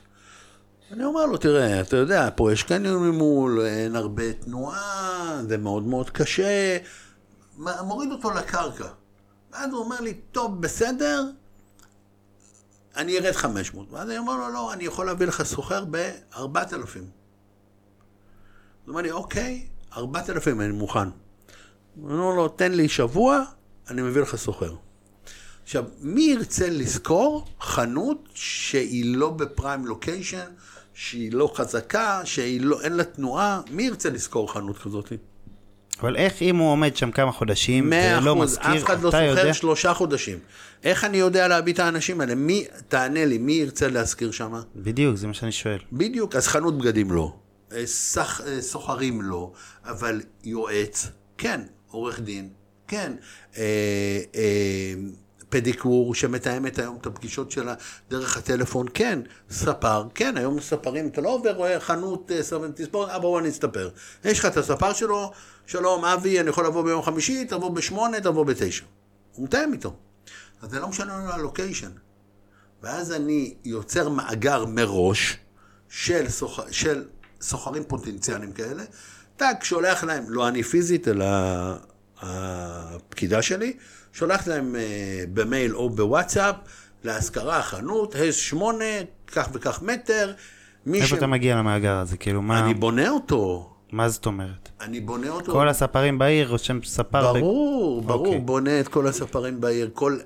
אני אומר לו, תראה, אתה יודע, פה יש קניון ממול, אין הרבה תנועה, זה מאוד מאוד קשה. מוריד אותו לקרקע. ואז הוא אומר לי, טוב, בסדר, אני ארד 500. ואז אני אומר לו, לא, אני יכול להביא לך סוחר ב-4,000. הוא אומר לי, אוקיי, 4,000 אני מוכן. אני אומר לו, תן לי שבוע, אני מביא לך סוחר. עכשיו, מי ירצה לשכור חנות שהיא לא בפריים לוקיישן, שהיא לא חזקה, שאין לא, לה תנועה? מי ירצה לשכור חנות כזאת? אבל איך אם הוא עומד שם כמה חודשים ולא מזכיר, אף אחד לא אתה יודע? שוכר שלושה חודשים. איך אני יודע להביא את האנשים האלה? מי, תענה לי, מי ירצה להשכיר שם? בדיוק, זה מה שאני שואל. בדיוק, אז חנות בגדים לא, אה, סח, אה, סוחרים לא, אבל יועץ, כן, עורך דין, כן, אה, אה, פדיקור שמתאמת היום את הפגישות שלה דרך הטלפון, כן, ספר, כן, היום ספרים, אתה לא עובר, רואה חנות אה, ספר, תספור, אה, בואו אני אסתפר. יש לך את הספר שלו, שלום אבי, אני יכול לבוא ביום חמישי, תבוא בשמונה, תבוא בתשע. הוא מתאם איתו. אז זה לא משנה לנו הלוקיישן. ואז אני יוצר מאגר מראש של, סוח... של סוחרים פוטנציאליים כאלה, טאק, שולח להם, לא אני פיזית, אלא הפקידה שלי, שולח להם אה, במייל או בוואטסאפ, להשכרה חנות, הס 8, כך וכך מטר. איפה אתה מגיע למאגר הזה? כאילו, מה אני בונה אותו, מה זאת אומרת? אני בונה אותו. כל הספרים בעיר, רושם ספר... ב- ברור, ברור, אוקיי. בונה את כל הספרים בעיר, כל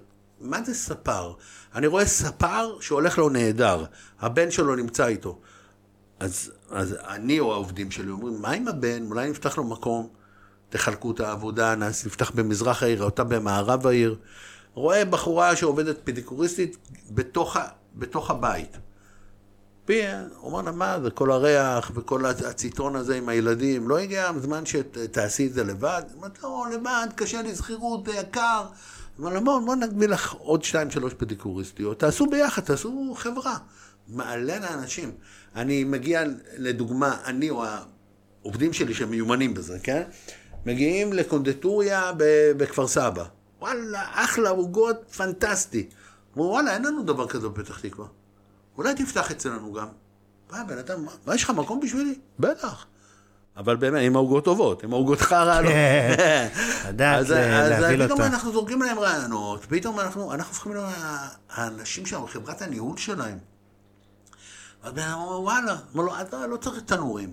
מה זה ספר? אני רואה ספר שהולך לו נהדר, הבן שלו נמצא איתו. אז, אז אני או העובדים שלי אומרים, מה עם הבן? אולי נפתח לו מקום, תחלקו את העבודה, נפתח במזרח העיר, אותה במערב העיר. רואה בחורה שעובדת פדיקוריסטית בתוך, בתוך הבית. אומר לה, מה זה, כל הריח וכל הציטון הזה עם הילדים, לא הגיע הזמן שתעשי את זה לבד? אמרת, לא, לבד, קשה לי, שכירות, זה יקר. אמר לה, בוא, בוא נגביל לך עוד שתיים, שלוש פדיקוריסטיות, תעשו ביחד, תעשו חברה. מעלה לאנשים. אני מגיע, לדוגמה, אני או העובדים שלי שמיומנים בזה, כן? מגיעים לקונדטוריה בכפר סבא. וואלה, אחלה עוגות, פנטסטי. אמרו, וואלה, אין לנו דבר כזה בפתח תקווה. אולי תפתח אצלנו גם. מה, בן אדם, מה, יש לך מקום בשבילי? בטח. אבל באמת, עם העוגות טובות, עם העוגות חרא, לא. כן, לדעת להביא. אותה. אנחנו זורקים להם רעיונות, פתאום אנחנו, אנחנו הופכים להיות האנשים שם, חברת הניהול שלהם. אז בן אדם אומר, וואלה, אומר לו, אתה לא צריך תנורים.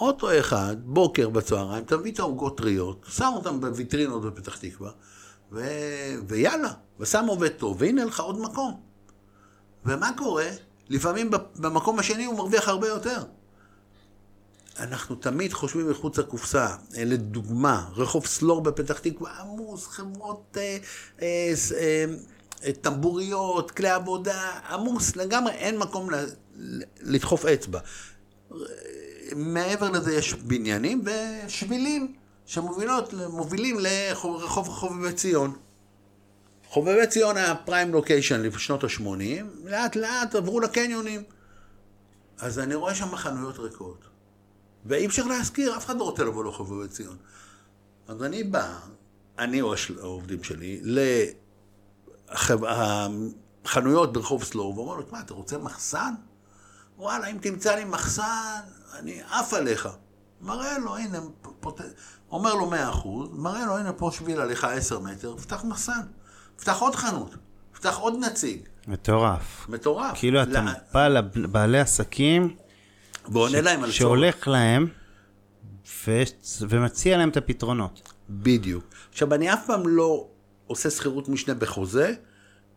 אוטו אחד, בוקר בצהריים, תביא את העוגות טריות, שם אותם בוויטרינות בפתח תקווה, ו... ויאללה, ושם עובד טוב, והנה לך עוד מקום. ומה קורה? לפעמים במקום השני הוא מרוויח הרבה יותר. אנחנו תמיד חושבים מחוץ לקופסה. לדוגמה, רחוב סלור בפתח תקווה עמוס, חברות אה, אה, אה, טמבוריות, כלי עבודה, עמוס לגמרי, אין מקום ל, לדחוף אצבע. מעבר לזה יש בניינים ושבילים שמובילים לרחוב חובבי ציון. חובבי ציון היה פריים לוקיישן לשנות ה-80, לאט לאט עברו לקניונים. אז אני רואה שם חנויות ריקות. ואי אפשר להזכיר, אף אחד לא רוצה לבוא לחובבי ציון. אז אני בא, אני או העובדים שלי, לחנויות ברחוב סלור, ואומר לו, מה, אתה רוצה מחסן? וואלה, אם תמצא לי מחסן, אני עף עליך. מראה לו, הנה, פות... אומר לו מאה אחוז, מראה לו, הנה פה שביל עליך עשר מטר, פתח מחסן. פתח עוד חנות, פתח עוד נציג. מטורף. מטורף. כאילו אתה בא לבעלי עסקים, ועונה להם על צורך. שהולך להם, ו... ומציע להם את הפתרונות. בדיוק. עכשיו, אני אף פעם לא עושה שכירות משנה בחוזה,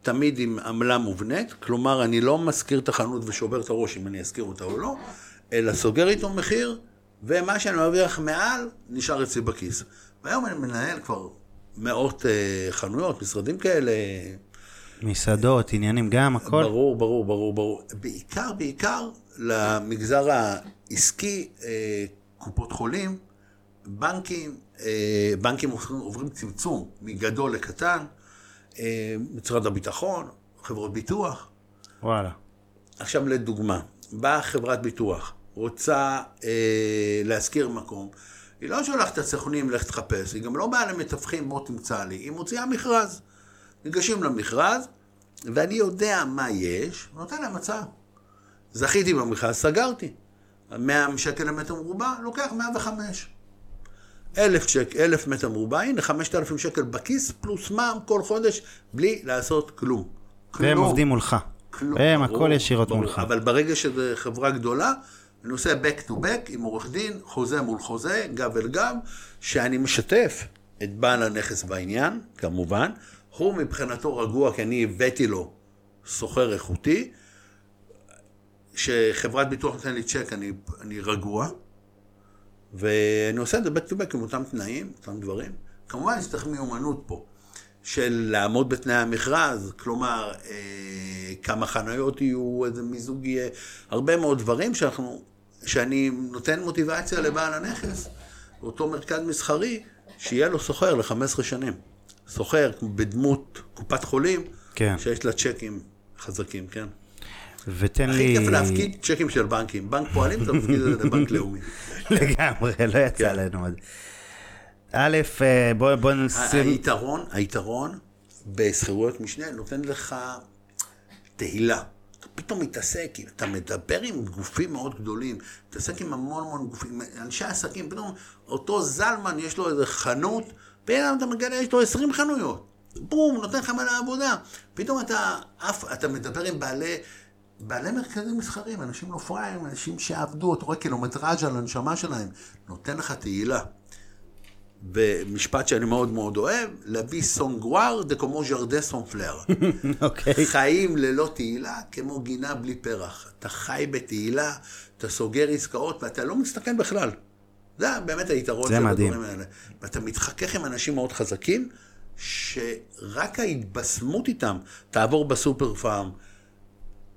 תמיד עם עמלה מובנית, כלומר, אני לא משכיר את החנות ושובר את הראש אם אני אשכיר אותה או לא, אלא סוגר איתו מחיר, ומה שאני מרוויח מעל, נשאר אצלי בכיס. והיום אני מנהל כבר מאות uh, חנויות, משרדים כאלה. מסעדות, עניינים גם, הכל. ברור, ברור, ברור, ברור. בעיקר, בעיקר למגזר העסקי, uh, קופות חולים, בנקים, uh, בנקים עוברים, עוברים צמצום מגדול לקטן, משרד הביטחון, חברות ביטוח. וואלה. עכשיו לדוגמה, באה חברת ביטוח, רוצה אה, להשכיר מקום, היא לא שולחת את הסוכנים ללכת לחפש, היא גם לא באה למתווכים, בוא תמצא לי, היא מוציאה מכרז. ניגשים למכרז, ואני יודע מה יש, ונותן להם הצעה. זכיתי במכרז, סגרתי. 100 שקל למטר מרובע, לוקח 105. אלף, שק, אלף מטר מרובע, הנה 5,000 שקל בכיס, פלוס מע"מ כל חודש, בלי לעשות כלום. והם כלום. עובדים מולך. כלום. הם הכל ישירות ברור. מולך. אבל ברגע שזו חברה גדולה, אני עושה back to back עם עורך דין, חוזה מול חוזה, גב אל גב, שאני משתף את בעל הנכס בעניין, כמובן. הוא מבחינתו רגוע, כי אני הבאתי לו סוחר איכותי. כשחברת ביטוח נותן לי צ'ק, אני, אני רגוע. ואני עושה את זה back to back עם אותם תנאים, אותם דברים. כמובן, יש צריך מיומנות פה. של לעמוד בתנאי המכרז, כלומר, אה, כמה חניות יהיו, איזה מיזוג יהיה, הרבה מאוד דברים שאנחנו, שאני נותן מוטיבציה לבעל הנכס, אותו מרכז מסחרי, שיהיה לו סוחר ל-15 שנים. סוחר בדמות קופת חולים, כן. שיש לה צ'קים חזקים, כן. ותן הכי לי... כיף להפקיד צ'קים של בנקים. בנק פועלים, אתה מפקיד את זה לבנק לאומי. לגמרי, לא יצא כן. לנו עוד. א', אה, בוא בוא נשים... היתרון, היתרון בשכירויות משנה נותן לך תהילה. אתה פתאום מתעסק, אתה מדבר עם גופים מאוד גדולים, מתעסק עם המון המון גופים, אנשי עסקים, פתאום אותו זלמן יש לו איזה חנות, פתאום אתה מגלה, יש לו 20 חנויות. בום, נותן לך מלא עבודה. פתאום אתה, אף, אתה מדבר עם בעלי, בעלי מרכזים מסחרים, אנשים לא פראיירים, אנשים שעבדו, אתה רואה קילומטראז' על הנשמה שלהם, נותן לך תהילה. ומשפט שאני מאוד מאוד אוהב, לבי סונגואר דה כמו ז'רדה סונפלר. אוקיי. חיים ללא תהילה כמו גינה בלי פרח. אתה חי בתהילה, אתה סוגר עסקאות ואתה לא מסתכן בכלל. זה באמת היתרון של. הדברים האלה. ואתה מתחכך עם אנשים מאוד חזקים, שרק ההתבשמות איתם, תעבור בסופר פארם,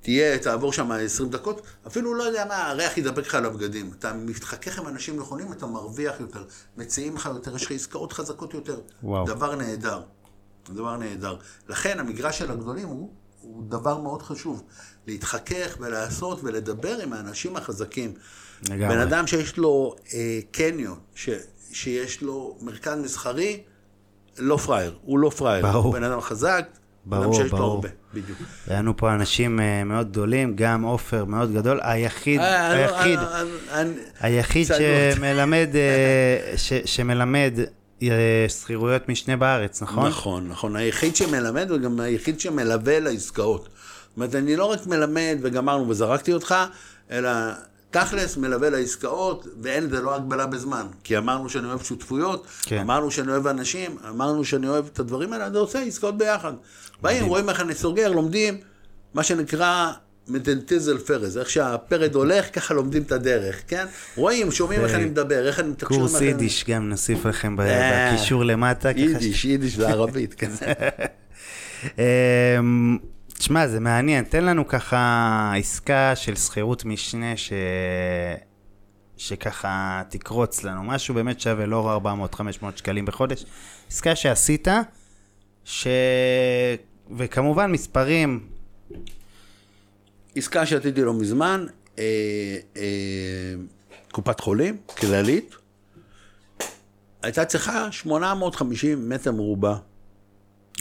תהיה, תעבור שם 20 דקות, אפילו לא יודע מה, הריח ידבק לך על הבגדים. אתה מתחכך עם אנשים נכונים, אתה מרוויח יותר, מציעים לך יותר, יש לך עסקאות חזקות יותר. וואו. דבר נהדר. דבר נהדר. לכן המגרש של הגדולים הוא, הוא דבר מאוד חשוב. להתחכך ולעשות ולדבר עם האנשים החזקים. לגמרי. בן אדם שיש לו אה, קניון, ש, שיש לו מרכז מסחרי, לא פראייר, הוא לא פראייר. ברור. הוא בן אדם חזק, ברור, שיש ברור. הרבה, בדיוק. היה לנו פה אנשים אה, מאוד גדולים, גם עופר מאוד גדול, היחיד, אה, אני- היחיד, אני- היחיד. שמלמד, אה, שמלמד אה, שכירויות משנה בארץ, נכון? נכון, נכון. היחיד שמלמד וגם היחיד שמלווה לעסקאות. זאת אומרת, אני לא רק מלמד וגמרנו וזרקתי אותך, אלא תכלס מלווה לעסקאות, ואין, זה לא הגבלה בזמן. כי אמרנו שאני אוהב שותפויות, כן. אמרנו שאני אוהב אנשים, אמרנו שאני אוהב את הדברים האלה, אני עושה עסקאות ביחד. באים, רואים איך אני סוגר, לומדים, מה שנקרא... מדנטיזל פרז, איך שהפרד הולך, ככה לומדים את הדרך, כן? רואים, שומעים איך אני מדבר, איך אני מתקשר. קורס. יידיש גם נוסיף לכם אה, בקישור למטה. יידיש, יידיש וערבית, כן. אמ, תשמע, זה מעניין. תן לנו ככה עסקה של שכירות משנה ש... שככה תקרוץ לנו. משהו באמת שווה לא 400-500 שקלים בחודש. עסקה שעשית, ש... וכמובן מספרים, עסקה שעשיתי לא מזמן, אה, אה, קופת חולים, כללית, הייתה צריכה 850 מטר מרובע.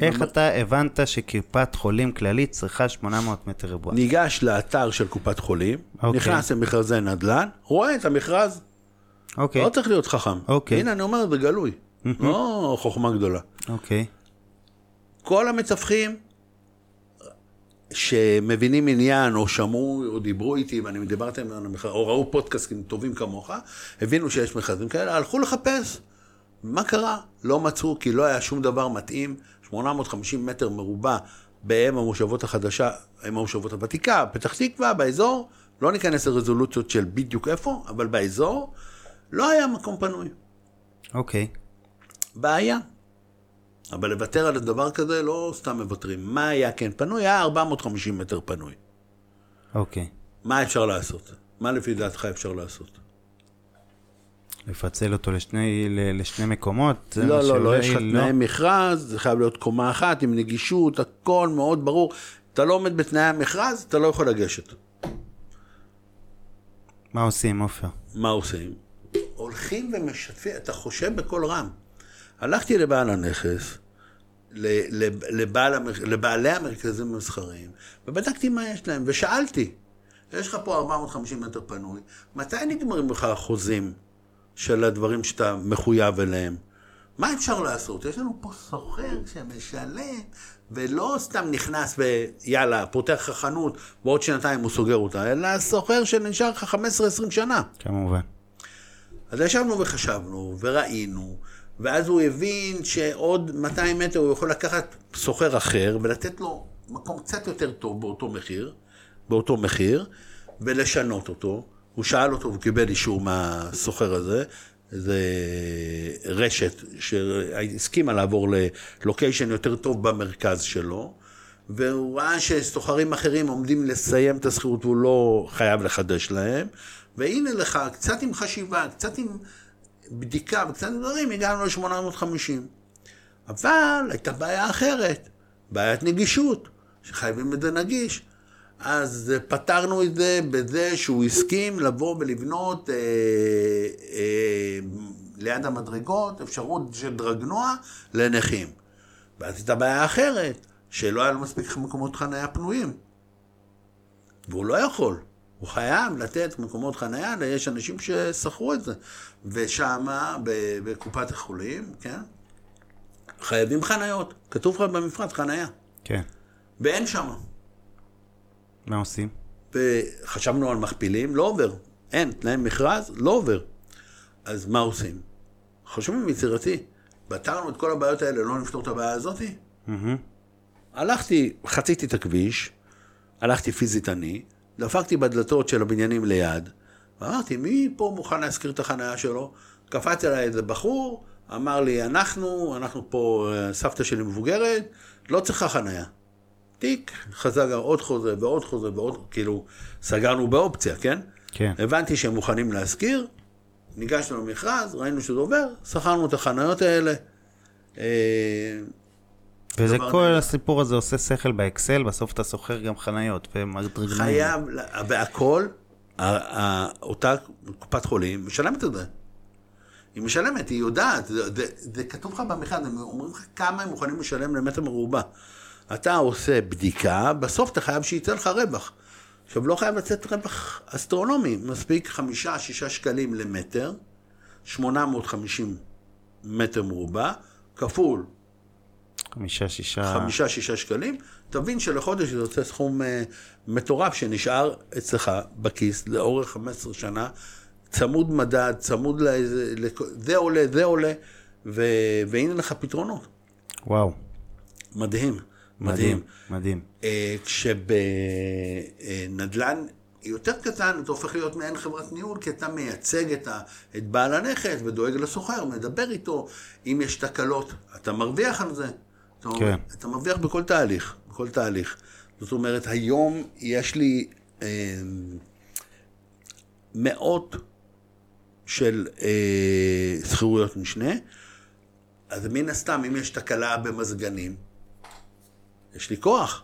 איך אתה הבנת שקופת חולים כללית צריכה 800 מטר רבוע? ניגש לאתר של קופת חולים, אוקיי. נכנס למכרזי נדל"ן, רואה את המכרז, אוקיי, לא צריך להיות חכם. אוקיי. הנה, אני אומר, זה גלוי, לא חוכמה גדולה. אוקיי. כל המתווכים שמבינים עניין, או שמעו, או דיברו איתי, ואני דיברתי עם המכרז, או ראו פודקאסטים טובים כמוך, הבינו שיש מכרזים כאלה, הלכו לחפש. מה קרה? לא מצאו, כי לא היה שום דבר מתאים. 850 מטר מרובע באם המושבות החדשה, אם המושבות הוותיקה, פתח תקווה, באזור, לא ניכנס לרזולוציות של בדיוק איפה, אבל באזור, לא היה מקום פנוי. אוקיי. בעיה. אבל לוותר על דבר כזה לא סתם מוותרים. מה היה כן פנוי? היה 450 מטר פנוי. אוקיי. מה אפשר לעשות? מה לפי דעתך אפשר לעשות? לפצל אותו לשני, לשני מקומות? לא, לא, לא, שאולי יש לך תנאי מכרז, זה חייב להיות קומה אחת עם נגישות, הכל מאוד ברור. אתה לא עומד בתנאי המכרז, אתה לא יכול לגשת. מה עושים, עופר? מה עושים? הולכים ומשתפים, אתה חושב בקול רם. הלכתי לבעל הנכס, לבעל, לבעלי המרכזים המסחריים, ובדקתי מה יש להם, ושאלתי, יש לך פה 450 מטר פנוי, מתי נגמרים לך החוזים של הדברים שאתה מחויב אליהם? מה אפשר לעשות? יש לנו פה סוחר שמשלם, ולא סתם נכנס ויאללה, פותח לך חנות, ועוד שנתיים הוא סוגר אותה, אלא סוחר שנשאר לך 15-20 שנה. כמובן. אז ישבנו וחשבנו, וראינו, ואז הוא הבין שעוד 200 מטר הוא יכול לקחת סוחר אחר ולתת לו מקום קצת יותר טוב באותו מחיר, באותו מחיר, ולשנות אותו. הוא שאל אותו, הוא קיבל אישור מהסוחר הזה, זה רשת שהסכימה לעבור ללוקיישן יותר טוב במרכז שלו, והוא ראה שסוחרים אחרים עומדים לסיים את השכירות והוא לא חייב לחדש להם, והנה לך, קצת עם חשיבה, קצת עם בדיקה וקצת דברים, הגענו ל-850. אבל הייתה בעיה אחרת, בעיית נגישות, שחייבים את זה נגיש. אז פתרנו את זה בזה שהוא הסכים לבוא ולבנות אה, אה, ליד המדרגות אפשרות של דרגנוע לנכים. ואז הייתה בעיה אחרת, שלא היה לו מספיק מקומות חניה פנויים. והוא לא יכול. הוא חייב לתת מקומות חניה, יש אנשים ששכרו את זה. ושמה, בקופת החולים, כן, חייבים חניות. כתוב לך במפרט חניה. כן. ואין שמה. מה עושים? וחשבנו על מכפילים, לא עובר. אין, תנאי מכרז, לא עובר. אז מה עושים? חושבים יצירתי. פתרנו את כל הבעיות האלה, לא נפתור את הבעיה הזאתי? מהמם. הלכתי, חציתי את הכביש, הלכתי פיזית אני, דפקתי בדלתות של הבניינים ליד, ואמרתי, מי פה מוכן להשכיר את החניה שלו? קפץ אליי איזה בחור, אמר לי, אנחנו, אנחנו פה, אה, סבתא שלי מבוגרת, לא צריכה חניה. תיק, חזר עוד חוזה ועוד חוזה ועוד, כאילו, סגרנו באופציה, כן? כן. הבנתי שהם מוכנים להשכיר, ניגשנו למכרז, ראינו שזה עובר, שכרנו את החניות האלה. וזה כל נהדר. הסיפור הזה עושה שכל באקסל, בסוף אתה שוכר גם חניות ומדרגניים. חייב, והכל, אותה קופת חולים משלמת את זה. היא משלמת, היא יודעת, זה, זה, זה כתוב לך במכרז, הם אומרים לך כמה הם מוכנים לשלם למטר מרובע. אתה עושה בדיקה, בסוף אתה חייב שייצא לך רווח. עכשיו, לא חייב לצאת רווח אסטרונומי, מספיק חמישה, שישה שקלים למטר, 850 מטר מרובע, כפול חמישה, שישה... חמישה, שישה שקלים, תבין שלחודש זה יוצא סכום אה, מטורף שנשאר אצלך בכיס לאורך 15 שנה, צמוד מדד, צמוד לאיזה, לכ- זה עולה, זה עולה, ו, והנה לך פתרונות. וואו, מדהים, מדהים. מדהים. אה, כשבנדל"ן יותר קטן, אתה הופך להיות מעין חברת ניהול, כי אתה מייצג את, ה, את בעל הנכס ודואג לסוחר, מדבר איתו, אם יש תקלות, אתה מרוויח על זה. אתה, כן. אתה מרוויח בכל תהליך, בכל תהליך. זאת אומרת, היום יש לי אה, מאות של אה, שכירויות משנה, אז מן הסתם, אם יש תקלה במזגנים, יש לי כוח.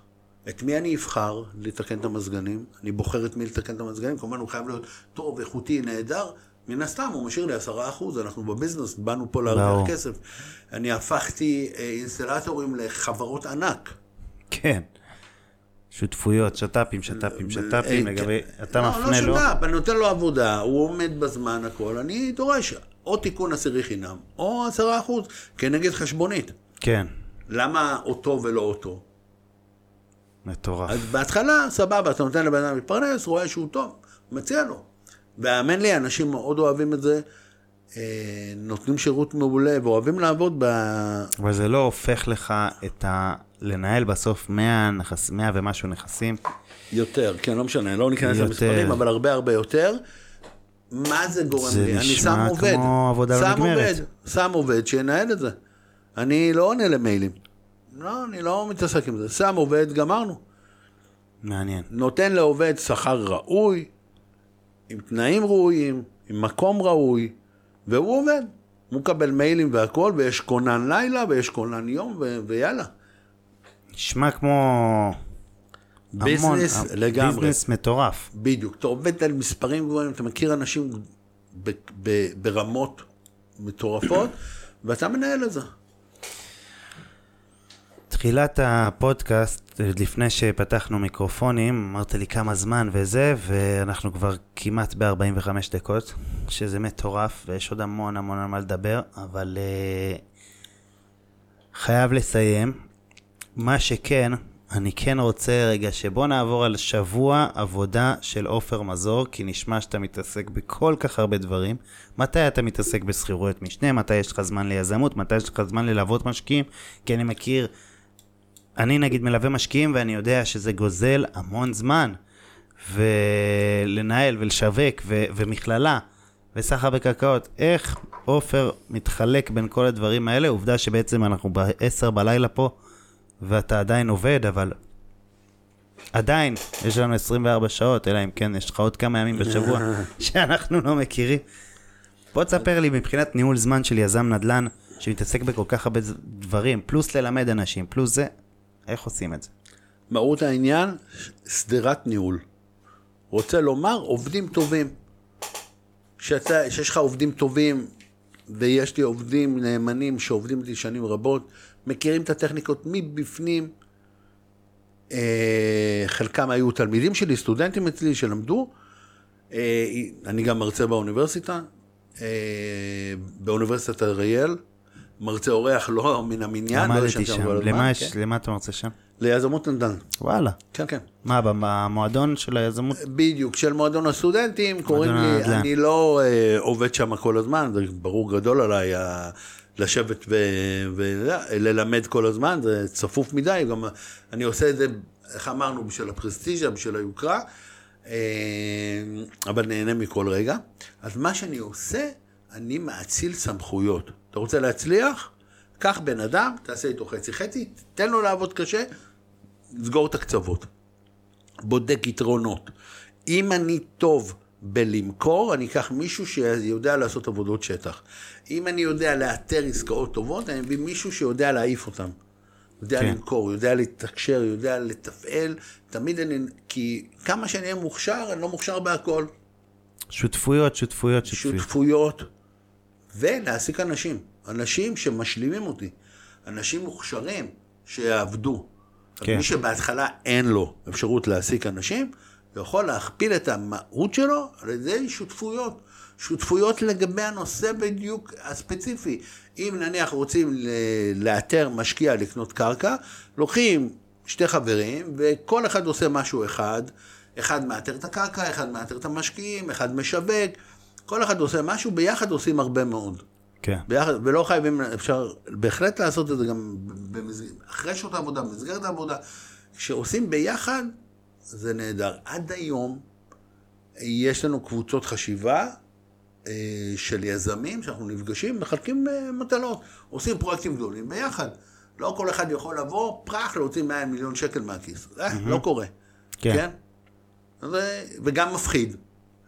את מי אני אבחר לתקן את המזגנים? אני בוחר את מי לתקן את המזגנים, כמובן הוא חייב להיות טוב, איכותי, נהדר. מן הסתם, הוא משאיר לי עשרה אחוז, אנחנו בביזנס, באנו פה. להרוויח כסף. אני הפכתי אה, אינסטלטורים לחברות ענק. כן. שותפויות, שת"פים, שת"פים, שת"פים, אה, לגבי... כן. אתה לא, מפנה לא לו... שת"פ, אני נותן לו עבודה, הוא עומד בזמן הכל, אני דורש או תיקון עשירי חינם, או עשרה אחוז, כנגד חשבונית. כן, למה אותו ולא אותו? מטורף. אז בהתחלה, סבבה, אתה נותן לבן אדם להתפרנס, רואה שהוא טוב, מציע לו. והאמן לי, אנשים מאוד אוהבים את זה, אה, נותנים שירות מעולה ואוהבים לעבוד ב... אבל זה לא הופך לך את ה... לנהל בסוף 100, נכס... 100 ומשהו נכסים. יותר, כן, לא משנה, לא ניכנס יותר. למספרים, אבל הרבה הרבה יותר. מה זה גורם זה לי? אני נשמע שם עובד. כמו עבודה לא שם נגמרת. עובד, שם עובד שינהל את זה. אני לא עונה למיילים. לא, אני לא מתעסק עם זה. שם עובד, גמרנו. מעניין. נותן לעובד שכר ראוי, עם תנאים ראויים, עם מקום ראוי, והוא עובד. הוא מקבל מיילים והכל, ויש כונן לילה, ויש כונן יום, ו- ויאללה. נשמע כמו... ביזנס לגמרי. ביזנס מטורף. בדיוק. אתה עובד על מספרים גבוהים, אתה מכיר אנשים ב- ב- ברמות מטורפות, ואתה מנהל את זה. תחילת הפודקאסט, לפני שפתחנו מיקרופונים, אמרת לי כמה זמן וזה, ואנחנו כבר כמעט ב-45 דקות, שזה מטורף, ויש עוד המון המון על מה לדבר, אבל uh, חייב לסיים. מה שכן, אני כן רוצה רגע שבוא נעבור על שבוע עבודה של עופר מזור, כי נשמע שאתה מתעסק בכל כך הרבה דברים. מתי אתה מתעסק בשכירויות משנה? מתי יש לך זמן ליזמות? מתי יש לך זמן ללוות משקיעים? כי אני מכיר, אני נגיד מלווה משקיעים ואני יודע שזה גוזל המון זמן. ולנהל ולשווק ו- ומכללה וסחר בקרקעות. איך עופר מתחלק בין כל הדברים האלה? עובדה שבעצם אנחנו ב-10 בלילה פה ואתה עדיין עובד, אבל עדיין יש לנו 24 שעות, אלא אם כן יש לך עוד כמה ימים בשבוע שאנחנו לא מכירים. בוא תספר לי מבחינת ניהול זמן של יזם נדל"ן שמתעסק בכל כך הרבה דברים, פלוס ללמד אנשים, פלוס זה, איך עושים את זה? מהות העניין, שדרת ניהול. רוצה לומר, עובדים טובים. שאתה, שיש לך עובדים טובים, ויש לי עובדים נאמנים שעובדים איתי שנים רבות, מכירים את הטכניקות מבפנים. אה, חלקם היו תלמידים שלי, סטודנטים אצלי שלמדו. אה, אני גם מרצה באוניברסיטה, אה, באוניברסיטת אריאל. מרצה אורח לא מן המניין. לא למדתי שם, למה, כן. יש, למה אתה מרצה שם? ליזמות נדל"ן. וואלה. כן, כן. מה, במועדון של היזמות? בדיוק, של מועדון הסטודנטים, קוראים לי, הנדל"ן. אני לא אה, עובד שם כל הזמן, זה ברור גדול עליי לשבת וללמד כל הזמן, זה צפוף מדי, גם אני עושה את זה, איך אמרנו, בשביל הפרסטיז'ה, בשביל היוקרה, אה, אבל נהנה מכל רגע. אז מה שאני עושה, אני מאציל סמכויות. אתה רוצה להצליח? קח בן אדם, תעשה איתו חצי חצי, תן לו לעבוד קשה, סגור את הקצוות. בודק יתרונות. אם אני טוב בלמכור, אני אקח מישהו שיודע לעשות עבודות שטח. אם אני יודע לאתר עסקאות טובות, אני מביא מישהו שיודע להעיף אותן. יודע כן. כן. למכור, יודע לתקשר, יודע לתפעל. תמיד אני... כי כמה שאני אהיה מוכשר, אני לא מוכשר בהכל. שותפויות, שותפויות, שותפויות. שותפויות, ולהעסיק אנשים. אנשים שמשלימים אותי. אנשים מוכשרים שיעבדו. כן. מי שבהתחלה אין לו אפשרות להעסיק אנשים, יכול להכפיל את המהות שלו על ידי שותפויות. שותפויות לגבי הנושא בדיוק הספציפי. אם נניח רוצים לאתר משקיע לקנות קרקע, לוקחים שתי חברים, וכל אחד עושה משהו אחד. אחד מאתר את הקרקע, אחד מאתר את המשקיעים, אחד משווק. כל אחד עושה משהו, ביחד עושים הרבה מאוד. כן. ביחד, ולא חייבים, אפשר בהחלט לעשות את זה גם במסגרת, אחרי שעות העבודה, במסגרת העבודה. כשעושים ביחד, זה נהדר. עד היום יש לנו קבוצות חשיבה אה, של יזמים, שאנחנו נפגשים, מחלקים אה, מטלות, עושים פרויקטים גדולים ביחד. לא כל אחד יכול לבוא, פרח, להוציא 100 מיליון שקל מהכיס. אה, לא קורה. כן. כן? אז, אה, וגם מפחיד.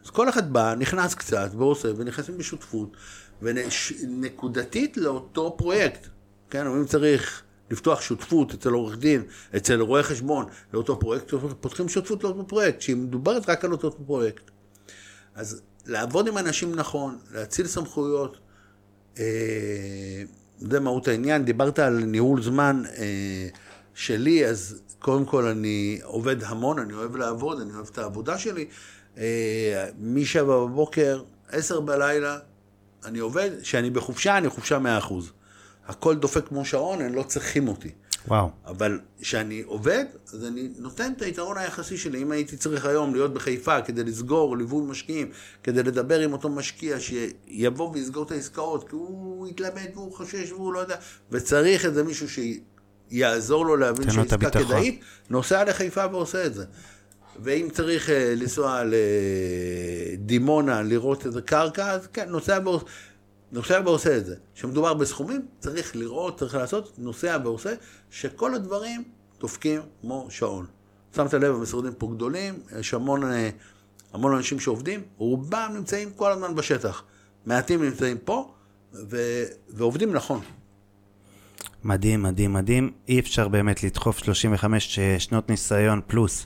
אז כל אחד בא, נכנס קצת ועושה, ונכנסים בשותפות, ונקודתית לאותו פרויקט. כן, אם צריך לפתוח שותפות אצל עורך דין, אצל רואה חשבון, לאותו פרויקט, פותחים שותפות לאותו פרויקט, שהיא מדוברת רק על אותו פרויקט. אז לעבוד עם אנשים נכון, להציל סמכויות, אה, זה מהות העניין. דיברת על ניהול זמן אה, שלי, אז קודם כל אני עובד המון, אני אוהב לעבוד, אני אוהב את העבודה שלי. אה, משבע בבוקר, עשר בלילה, אני עובד, כשאני בחופשה, אני חופשה מאה אחוז. הכל דופק כמו שעון, הם לא צריכים אותי. וואו. אבל כשאני עובד, אז אני נותן את היתרון היחסי שלי. אם הייתי צריך היום להיות בחיפה כדי לסגור ליווי משקיעים, כדי לדבר עם אותו משקיע שיבוא ויסגור את העסקאות, כי הוא התלמד והוא חושש והוא לא יודע, וצריך איזה מישהו שיעזור לו להבין שהעסקה. כדאית, נוסע לחיפה ועושה את זה. ואם צריך אה, לנסוע לדימונה לראות איזה קרקע, אז כן, נוסע ועושה. נוסע ועושה את זה. כשמדובר בסכומים, צריך לראות, צריך לעשות, נוסע ועושה, שכל הדברים דופקים כמו שעון. שמת לב, המשרדים פה גדולים, יש המון, אה, המון אנשים שעובדים, רובם נמצאים כל הזמן בשטח. מעטים נמצאים פה, ו... ועובדים נכון. מדהים, מדהים, מדהים. אי אפשר באמת לדחוף 35 שנות ניסיון פלוס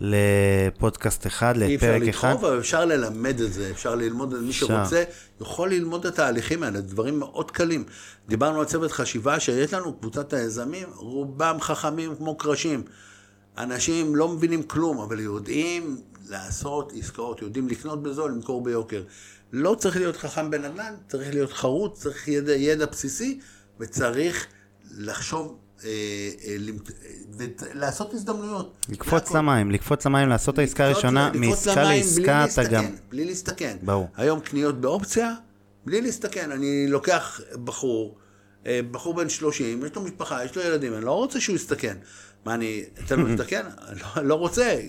לפודקאסט אחד, אי אפשר לפרק אחד. לדחוף, אבל אפשר ללמד את זה, אפשר ללמוד את. מי אפשר. שרוצה, יכול ללמוד את התהליכים האלה, דברים מאוד קלים. דיברנו על צוות חשיבה, שיש לנו קבוצת היזמים, רובם חכמים כמו קרשים. אנשים לא מבינים כלום, אבל יודעים לעשות עסקאות, יודעים לקנות בזול, למכור ביוקר. לא צריך להיות חכם בנדל"ן, צריך להיות חרוץ, צריך ידע, ידע בסיסי, וצריך לחשוב, אה, אה, אה, ולעשות הזדמנויות. לקפוץ. למים, לקפוץ למים, לעשות את העסקה הראשונה, מעסקה לעסקה אתה גם... בלי להסתכן. ברור. היום קניות באופציה, בלי להסתכן. אני לוקח בחור, בחור בן 30, יש לו משפחה, יש לו ילדים, אני לא רוצה שהוא יסתכן. מה, אני אתן לו להסתכן? לא, לא רוצה,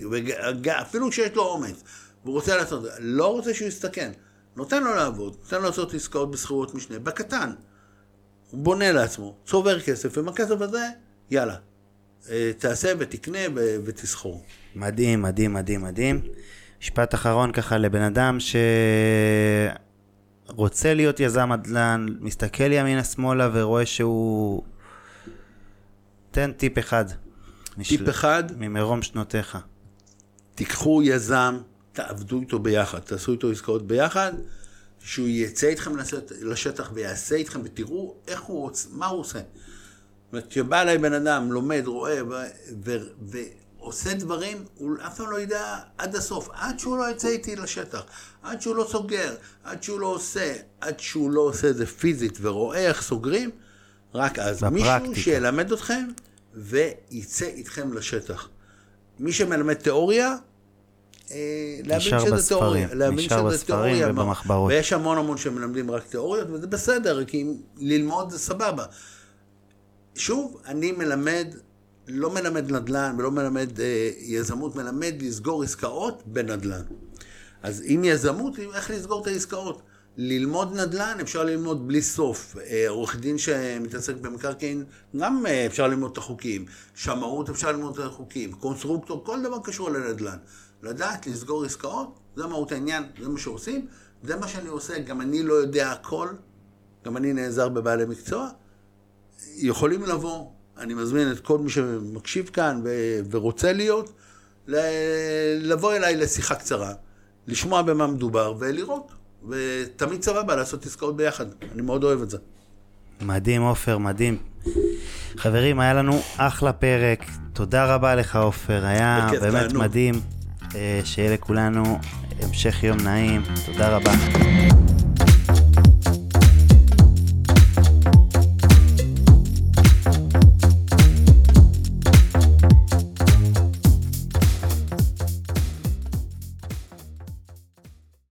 אפילו כשיש לו אומץ, והוא רוצה לעשות, לא רוצה שהוא יסתכן. נותן לו לעבוד, נותן לו לעשות עסקאות בשכירות משנה, בקטן. הוא בונה לעצמו, צובר כסף, ועם הכסף הזה, יאללה. אה, תעשה ותקנה ותסחור. מדהים, מדהים, מדהים, מדהים. משפט אחרון ככה לבן אדם שרוצה להיות יזם נדל"ן, מסתכל ימינה שמאלה ורואה שהוא... תן טיפ אחד. משל- טיפ אחד, ממרום שנותיך. תיקחו יזם, תעבדו איתו ביחד, תעשו איתו עסקאות ביחד, שהוא יצא איתכם לשט- לשטח ויעשה איתכם ותראו איך הוא, רוצ- מה הוא עושה. זאת אומרת, כשבא אליי בן אדם, לומד, רואה ו- ו- ועושה דברים, הוא אף פעם לא ידע עד הסוף, עד שהוא לא יצא איתי לשטח, עד שהוא לא סוגר, עד שהוא לא עושה, עד שהוא לא עושה את זה פיזית ורואה איך סוגרים, רק אז. בפרקטיקה. מישהו שילמד אתכם ויצא איתכם לשטח. מי שמלמד תיאוריה, להבין נשאר שזה תיאוריה. להבין נשאר שזה בספרים תיאוריה. ובמחברות. ויש המון המון שמלמדים רק תיאוריות, וזה בסדר, כי ללמוד זה סבבה. שוב, אני מלמד, לא מלמד נדל"ן ולא מלמד אה, יזמות, מלמד לסגור עסקאות בנדל"ן. אז עם יזמות, איך לסגור את העסקאות. ללמוד נדל"ן אפשר ללמוד בלי סוף. אה, עורך דין שמתעסק במקרקעין, גם אה, אפשר ללמוד את החוקים. שמאות אפשר ללמוד את החוקים. קונסטרוקטור, כל דבר קשור לנדל"ן. לדעת לסגור עסקאות, זה מהות העניין, זה מה שעושים. זה מה שאני עושה, גם אני לא יודע הכל, גם אני נעזר בבעלי מקצוע. יכולים לבוא, אני מזמין את כל מי שמקשיב כאן ו- ורוצה להיות, ל- לבוא אליי לשיחה קצרה, לשמוע במה מדובר ולראות. ותמיד סבבה לעשות עסקאות ביחד, אני מאוד אוהב את זה. מדהים, עופר, מדהים. חברים, היה לנו אחלה פרק. תודה רבה לך, עופר. היה באמת תענוג. מדהים. אה, שיהיה לכולנו המשך יום נעים. תודה רבה.